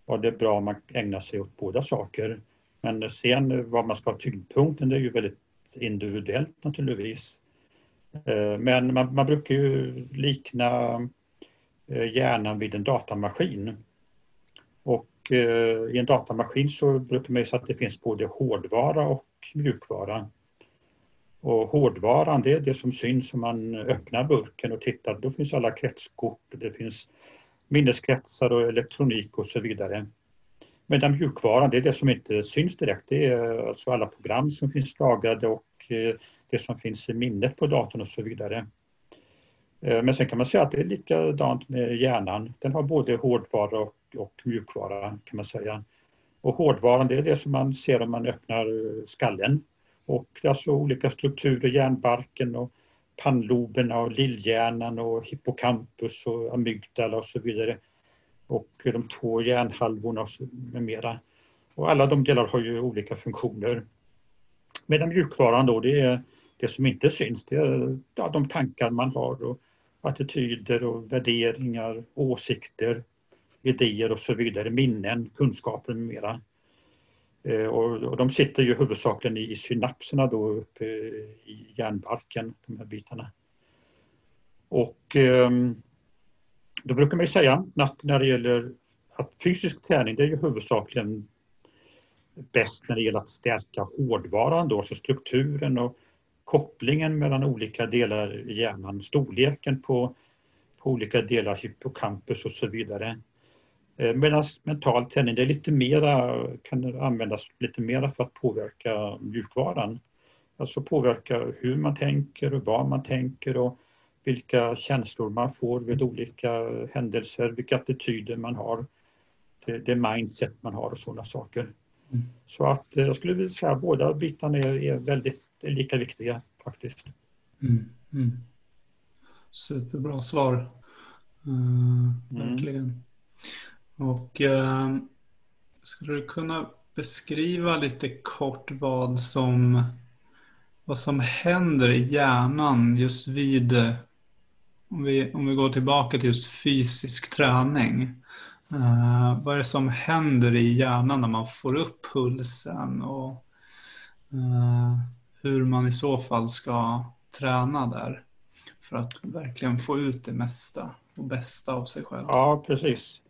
Och det är bra om man ägnar sig åt båda saker. Men sen vad man ska ha tyngdpunkten, det är ju väldigt individuellt naturligtvis. Eh, men man, man brukar ju likna eh, hjärnan vid en datamaskin. Och eh, i en datamaskin så brukar man ju säga att det finns både hårdvara och mjukvara. Och hårdvaran det är det som syns om man öppnar burken och tittar. Då finns alla kretskort, det finns minneskretsar och elektronik och så vidare. Medan mjukvaran det är det som inte syns direkt. Det är alltså alla program som finns lagrade och eh, det som finns i minnet på datorn och så vidare. Eh, men sen kan man säga att det är likadant med hjärnan. Den har både hårdvara och, och mjukvara kan man säga. Och hårdvaran det är det som man ser om man öppnar skallen. Och alltså olika strukturer, hjärnbarken och pannloberna och lillhjärnan och hippocampus och amygdala och så vidare. Och de två hjärnhalvorna med mera. Och alla de delar har ju olika funktioner. Medan mjukvaran då det är det som inte syns det är ja, de tankar man har och attityder och värderingar, åsikter, idéer och så vidare, minnen, kunskaper med mera. Eh, och, de sitter ju huvudsakligen i synapserna då uppe i hjärnbarken, de här bitarna. Och ehm, då brukar man ju säga att när det gäller att fysisk träning, det är ju huvudsakligen bäst när det gäller att stärka hårdvaran då, alltså strukturen och kopplingen mellan olika delar i hjärnan, storleken på, på olika delar, hippocampus och så vidare. Eh, medan mental träning det är lite mera, kan användas lite mera för att påverka mjukvaran. Alltså påverka hur man tänker och vad man tänker och vilka känslor man får vid olika händelser, vilka attityder man har. det, det mindset man har och sådana saker. Mm. Så att eh, jag skulle vilja säga att båda bitarna är, är väldigt är lika viktiga faktiskt. Mm. Mm. Superbra svar. Uh, verkligen. Och eh, skulle du kunna beskriva lite kort vad som, vad som händer i hjärnan just vid, om vi, om vi går tillbaka till just fysisk träning. Eh, vad är det som händer i hjärnan när man får upp pulsen och eh, hur man i så fall ska träna där för att verkligen få ut det mesta och bästa av sig själv? Ja, precis.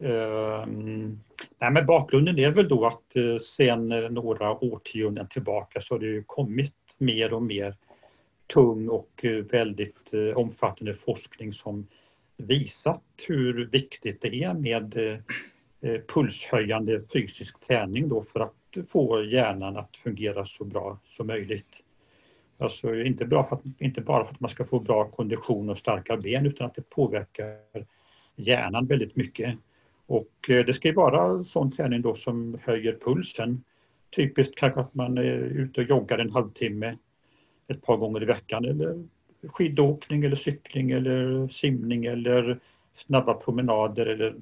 Ehm, nej, men bakgrunden är väl då att uh, sen eh, några årtionden tillbaka så har det ju kommit mer och mer tung och uh, väldigt uh, omfattande forskning som visat hur viktigt det är med pulshöjande fysisk träning då för att få hjärnan att fungera så bra som möjligt. Alltså inte, bra för att, inte bara för att man ska få bra kondition och starka ben utan att det påverkar hjärnan väldigt mycket. Och eh, det ska ju vara sån träning då som höjer pulsen. Typiskt kanske att man är ute och joggar en halvtimme ett par gånger i veckan eller skidåkning eller cykling eller simning eller snabba promenader eller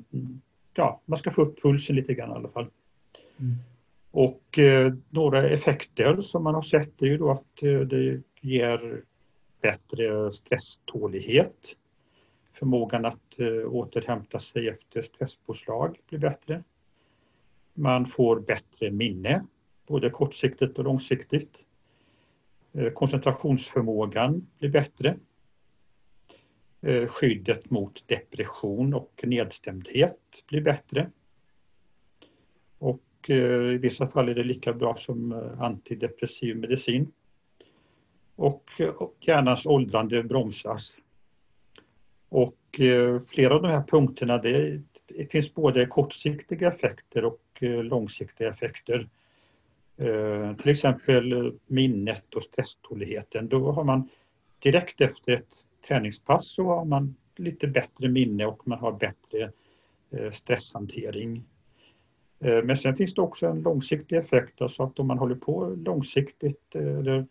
ja, man ska få upp pulsen lite grann i alla fall. Mm. Och eh, några effekter som man har sett är ju då att eh, det ger bättre stresstålighet förmågan att Eh, återhämta sig efter stresspåslag blir bättre. Man får bättre minne, både kortsiktigt och långsiktigt. Eh, koncentrationsförmågan blir bättre. Eh, skyddet mot depression och nedstämdhet blir bättre. Och i vissa fall är det lika bra som antidepressiv medicin. Och hjärnans åldrande bromsas och eh, flera av de här punkterna, det, det finns både kortsiktiga effekter och eh, långsiktiga effekter. Eh, till exempel minnet och stresståligheten. Då har man direkt efter ett träningspass så har man lite bättre minne och man har bättre stresshantering. Men sen finns det också en långsiktig effekt, alltså att om man håller på långsiktigt eller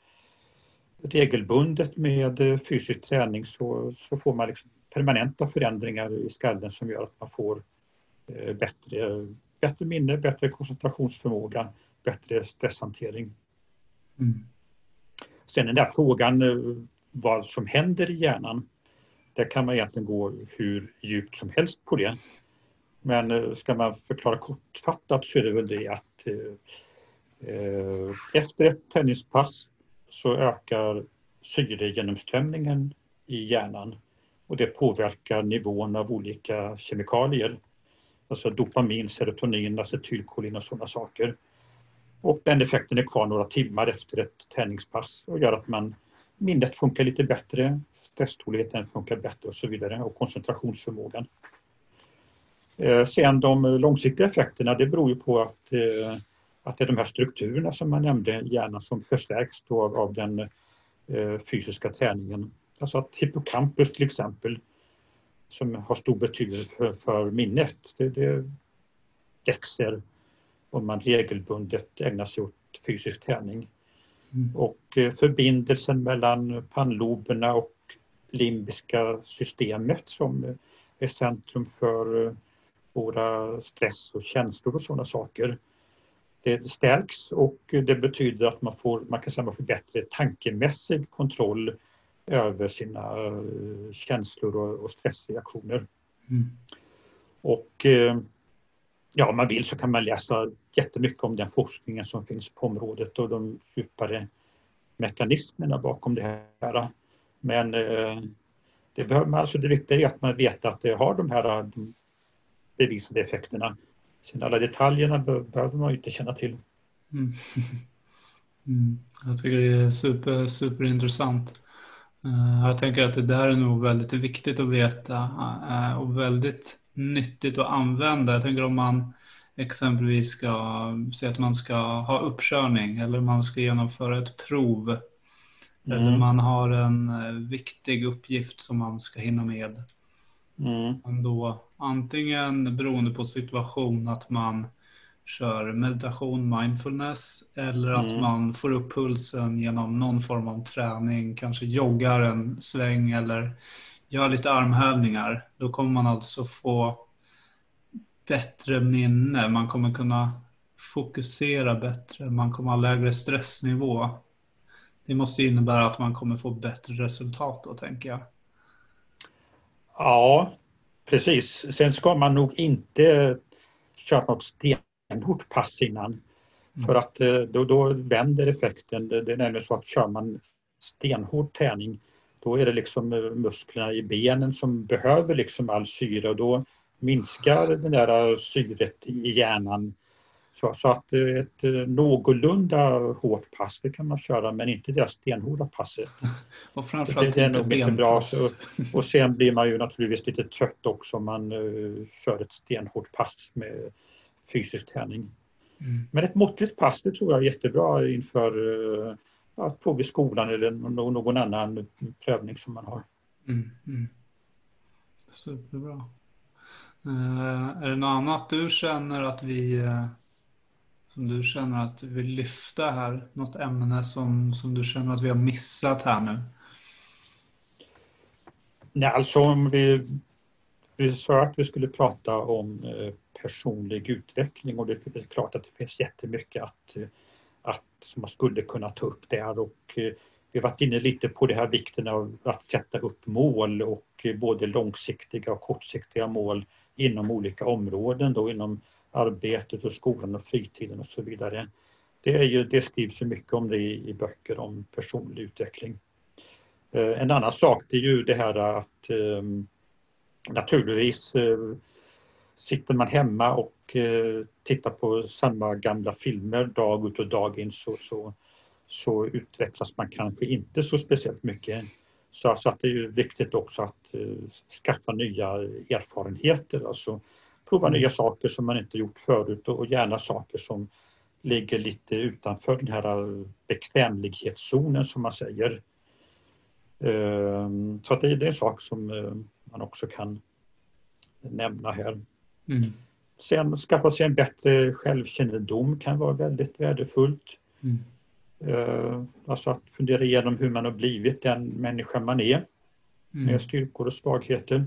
regelbundet med fysisk träning så, så får man liksom permanenta förändringar i skallen som gör att man får eh, bättre, bättre minne, bättre koncentrationsförmåga, bättre stresshantering. Mm. Sen den där frågan eh, vad som händer i hjärnan, där kan man egentligen gå hur djupt som helst på det. Men eh, ska man förklara kortfattat så är det väl det att efter ett träningspass så ökar syregenomströmningen i hjärnan och det påverkar nivån av olika kemikalier. Alltså dopamin, serotonin, acetylkolin och sådana saker. Och den effekten är kvar några timmar efter ett träningspass och gör att man minnet funkar lite bättre, stresståligheten funkar bättre och så vidare och koncentrationsförmågan. Eh, sen de långsiktiga effekterna det beror ju på att, eh, att det är de här strukturerna som man nämnde i hjärnan som förstärks av, av den eh, fysiska träningen. Alltså att hippocampus till exempel, som har stor betydelse för, för minnet, det, det växer om man regelbundet ägnar sig åt fysisk träning. Mm. Och eh, förbindelsen mellan pannloberna och limbiska systemet som är centrum för eh, våra stress och känslor och sådana saker. Det stärks och det betyder att man får, man kan säga man får bättre tankemässig kontroll över sina eh, känslor och, stressreaktioner. Mm. Och eh, ja, om man vill så kan man läsa jättemycket om den forskningen som finns på området och de djupare mekanismerna bakom det här. Men eh, det, behöver man, alltså det viktiga är att man vet att det har de här bevisade effekterna. Sen alla detaljerna behöver man inte känna till. Mm. Mm. Jag tycker det är super, superintressant. Eh, jag tänker att det där är nog väldigt viktigt att veta eh, och väldigt nyttigt att använda. Jag tänker om man exempelvis ska säga att man ska ha uppkörning eller man ska genomföra ett prov. Mm. Eller man har en eh, viktig uppgift som man ska hinna med. Mm. Då Antingen beroende på situation att man kör meditation, mindfulness eller att Mm. man får upp pulsen genom någon form av träning, kanske joggar en sväng eller gör lite armhävningar. Då kommer man alltså få bättre minne, man kommer kunna fokusera bättre, man kommer ha lägre stressnivå. Det måste innebära att man kommer få bättre resultat då, tänker jag. Ja, precis. Sen ska man nog inte köra något stenhårt pass innan. Mm. För att eh, då, då vänder effekten. Det, är nämligen så att kör man stenhård träning då är det liksom eh, musklerna i benen som behöver liksom all syre och då minskar det där syret i hjärnan. Så, så att eh, ett eh, någorlunda hårt pass det kan man köra men inte det där stenhårda passet. Och framförallt Det- det är inte nog mycket bra, benpass. Och sen blir man ju naturligtvis lite trött också om man uh, kör ett stenhårt pass med fysisk träning. Mm. Men ett måttligt pass det tror jag är jättebra inför uh, att prov i skolan eller nå- någon annan prövning som man har. Mm, mm. Superbra. Eh, är det något annat du känner att vi som du känner att du vill lyfta här? Något ämne som, som du känner att vi har missat här nu? Nej, alltså om vi, vi sa att vi skulle prata om eh, personlig utveckling och det är klart att det finns jättemycket att, att som man skulle kunna ta upp där och eh, vi har varit inne lite på det här vikten av att sätta upp mål och eh, både långsiktiga och kortsiktiga mål inom olika områden då inom arbetet och skolan och fritiden och så vidare. Det, är ju, det skrivs ju mycket om det i, i böcker om personlig utveckling. Eh, En annan sak det är ju det här att eh, naturligtvis eh, sitter man hemma och eh, tittar på samma gamla filmer dag ut och dag in så, så, så utvecklas man kanske inte så speciellt mycket. Så, så att det är ju viktigt också att eh, skaffa nya erfarenheter, alltså prova Mm. nya saker som man inte gjort förut och, gärna saker som ligger lite utanför den här eh, bekvämlighetszonen som man säger. Ehm, Så att det, är en sak som eh, man också kan nämna här. Mm. Sen skaffa sig en bättre självkännedom kan vara väldigt värdefullt. Mm. Eh, Alltså att fundera igenom hur man har blivit den människa man är Mm. med styrkor och svagheter.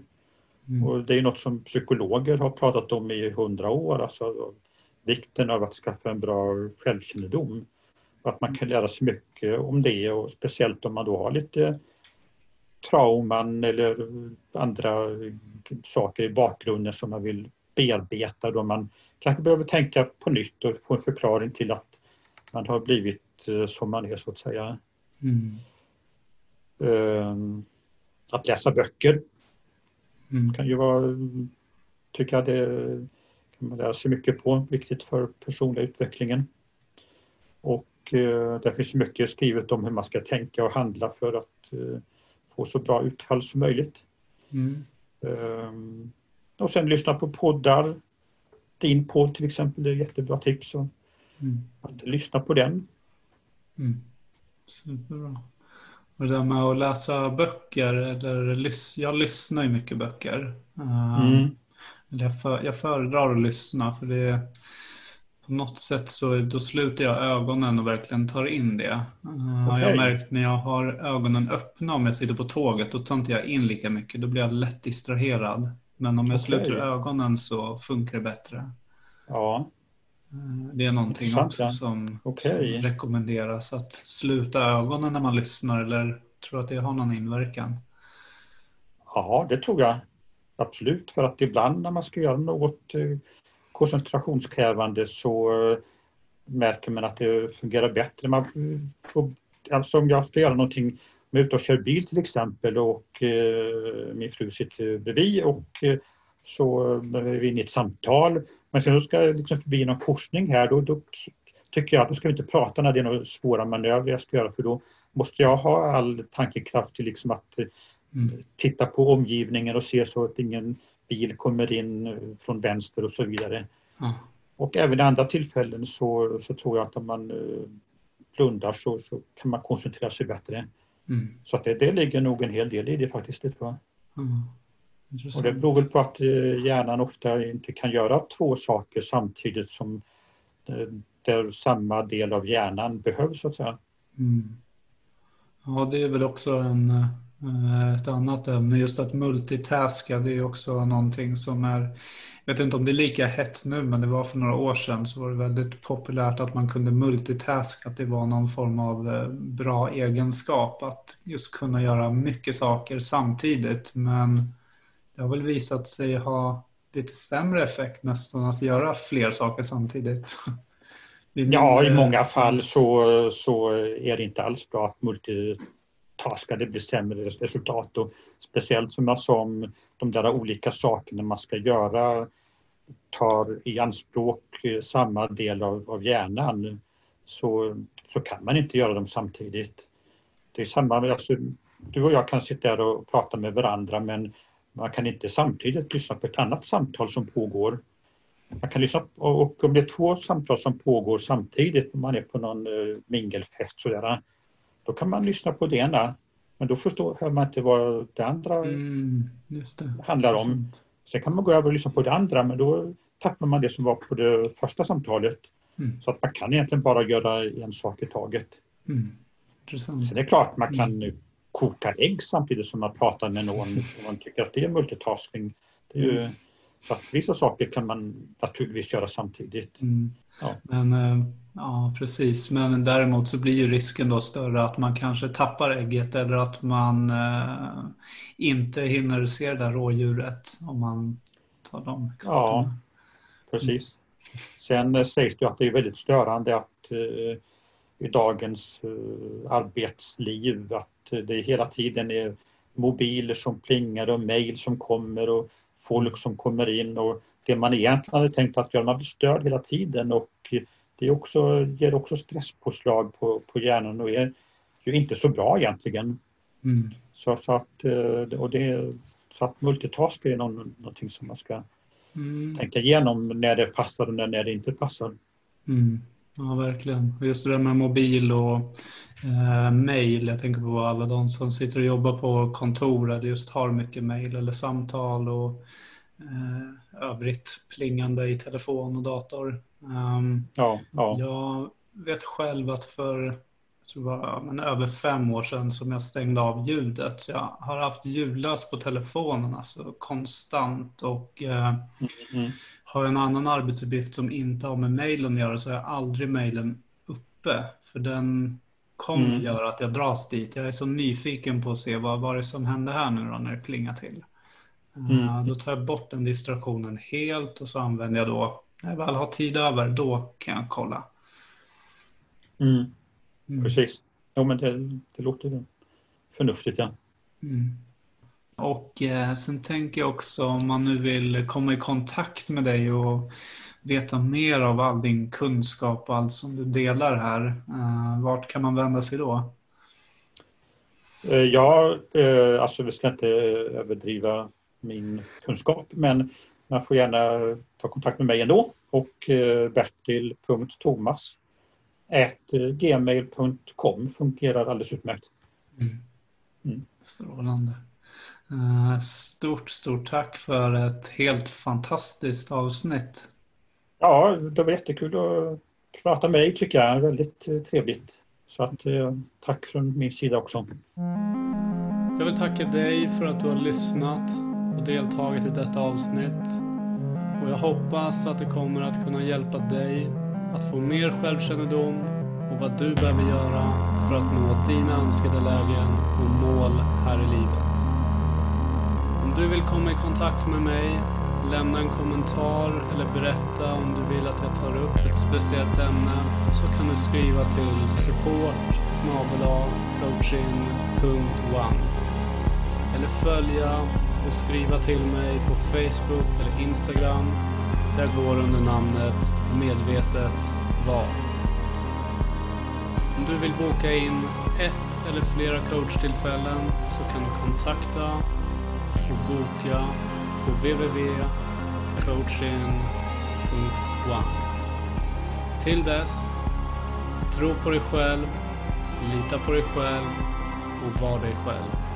Mm. Och det är något som psykologer har pratat om i hundra år, alltså vikten av att skaffa en bra självkännedom. Och Att man kan lära sig mycket om det och speciellt om man då har lite trauman eller andra saker i bakgrunden som man vill bearbeta då man kanske behöver tänka på nytt och få en förklaring till att man har blivit eh, som man är så att säga. Mm. Ehm, Att läsa böcker Mm. kan ju vara, tycker jag det kan man lära sig mycket på, viktigt för personliga utvecklingen. Och eh, där finns mycket skrivet om hur man ska tänka och handla för att eh, få så bra utfall som möjligt. Mm. Ehm, och sen lyssna på poddar. Din podd till exempel, det är jättebra tips. Och Mm. att lyssna på den. Mm. Superbra. Och det där med att läsa böcker, eller lys- jag lyssnar ju mycket böcker. Eh, Mm. Jag, för, jag föredrar att lyssna för det på något sätt så då sluter jag ögonen och verkligen tar in det. Eh, Jag har märkt när jag har ögonen öppna om jag sitter på tåget då tar inte jag in lika mycket. Då blir jag lätt distraherad. Men om jag Okej. sluter ögonen så funkar det bättre. Ja, Det är någonting också ja. som, Okej. som rekommenderas. Att sluta ögonen när man lyssnar eller tror att det har någon inverkan. ja, det tror jag absolut. För att ibland när man ska göra något eh, koncentrationskrävande så eh, märker man att det fungerar bättre. Man får, alltså om jag ska göra någonting, om jag är ute och kör bil till exempel och eh, min fru sitter bredvid och eh, så är vi inne i ett samtal. Men sen så ska jag liksom förbi någon korsning här, då, då tycker jag att då ska vi inte prata när det är några svåra manövrer jag ska göra för då måste jag ha all tankekraft till liksom att eh, Mm. titta på omgivningen och se så att ingen bil kommer in eh, från vänster och så vidare. Ja. Och även i andra tillfällen så, så tror jag att om man eh, blundar så, så kan man koncentrera sig bättre. Mm. Så att det, det ligger nog en hel del i det faktiskt. Det tror jag. Mm. Och det beror väl på att eh, hjärnan ofta inte kan göra två saker samtidigt som eh, där samma del av hjärnan behövs så att säga. Mm. Ja, det är väl också en, eh, ett annat ämne. Just att multitaska, det är också någonting som är jag vet inte om det är lika hett nu, men det var för några år sedan så var det väldigt populärt att man kunde multitaska, att det var någon form av bra egenskap att just kunna göra mycket saker samtidigt. Men det har väl visat sig ha lite sämre effekt nästan att göra fler saker samtidigt. Ja, i många fall så, så är det inte alls bra att multitaska, det blir sämre resultat. Och speciellt som jag sa om de där olika sakerna man ska göra tar i anspråk eh, samma del av, av hjärnan så, så kan man inte göra dem samtidigt. Det är samma, alltså, du och jag kan sitta här och prata med varandra men man kan inte samtidigt lyssna på ett annat samtal som pågår. Man kan lyssna och om det är två samtal som pågår samtidigt, om man är på någon uh, mingelfest sådär, då kan man lyssna på det ena men då förstår, hör man inte vad det andra mm, det. handlar om. Sen kan man gå över och lyssna på det andra men då tappar man det som var på det första samtalet. Mm. Så att man kan egentligen bara göra en sak i taget. Mm. Sen är det klart man kan mm. Koka ägg samtidigt som man pratar med någon om man tycker att det är multitasking. Det är ju, mm. så att vissa saker kan man naturligtvis göra samtidigt. Mm. Ja. Men, eh, ja, precis. Men däremot så blir ju risken då större att man kanske tappar ägget eller att man eh, inte hinner se det där rådjuret om man tar de Ja, precis. Sen eh, sägs det att det är väldigt störande att eh, i dagens eh, arbetsliv att det hela tiden är mobiler som plingar och mejl som kommer och folk som kommer in och det man egentligen hade tänkt att göra, man blir störd hela tiden och det också, ger också stresspåslag på, på hjärnan och är ju inte så bra egentligen. Mm. Så, så, att, eh, och det, så att multitask är någon, någonting som man ska mm. tänka igenom när det passar och när det inte passar. Mm. Ja, verkligen. Just det där med mobil och eh, mail. Jag tänker på alla de som sitter och jobbar på kontor där det just har mycket mail eller samtal och eh, övrigt plingande i telefon och dator. Um, ja, ja. Jag vet själv att för tror var, men över fem år sedan som jag stängde av ljudet. Så jag har haft ljudlöst på telefonen alltså konstant och eh, mm. Har en annan arbetsuppgift som inte har med mejlen att göra så har jag aldrig mejlen uppe. För den kommer mm. göra att jag dras dit. Jag är så nyfiken på att se vad var det som hände här nu då när det plingar till. Mm. Uh, då tar jag bort den distraktionen helt och så använder jag då, när jag väl har tid över, då kan jag kolla. Mm. Mm. Precis. Jo, men det, det låter förnuftigt, ja. Mm. Och eh, sen tänker jag också om man nu vill komma i kontakt med dig och veta mer av all din kunskap och allt som du delar här. Eh, vart kan man vända sig då? Eh, ja, eh, alltså vi ska inte överdriva min kunskap men man får gärna ta kontakt med mig ändå och eh, bertil.thomas gmail.com fungerar alldeles utmärkt. Mm. Mm. Strålande. Uh, stort, stort tack för ett helt fantastiskt avsnitt. Ja, det var jättekul att prata med dig tycker jag. Väldigt uh, trevligt. Så att, uh, tack från min sida också. Jag vill tacka dig för att du har lyssnat och deltagit i detta avsnitt. Och jag hoppas att det kommer att kunna hjälpa dig att få mer självkännedom och vad du behöver göra för att nå dina önskade lägen och mål här i livet. Om du vill komma i kontakt med mig, lämna en kommentar eller berätta om du vill att jag tar upp ett speciellt ämne så kan du skriva till support coaching.one eller följa och skriva till mig på Facebook eller Instagram. Där går under namnet medvetet VAR. Om du vill boka in ett eller flera coachtillfällen så kan du kontakta och boka på www.coaching.one. Till dess, tro på dig själv, lita på dig själv och var dig själv.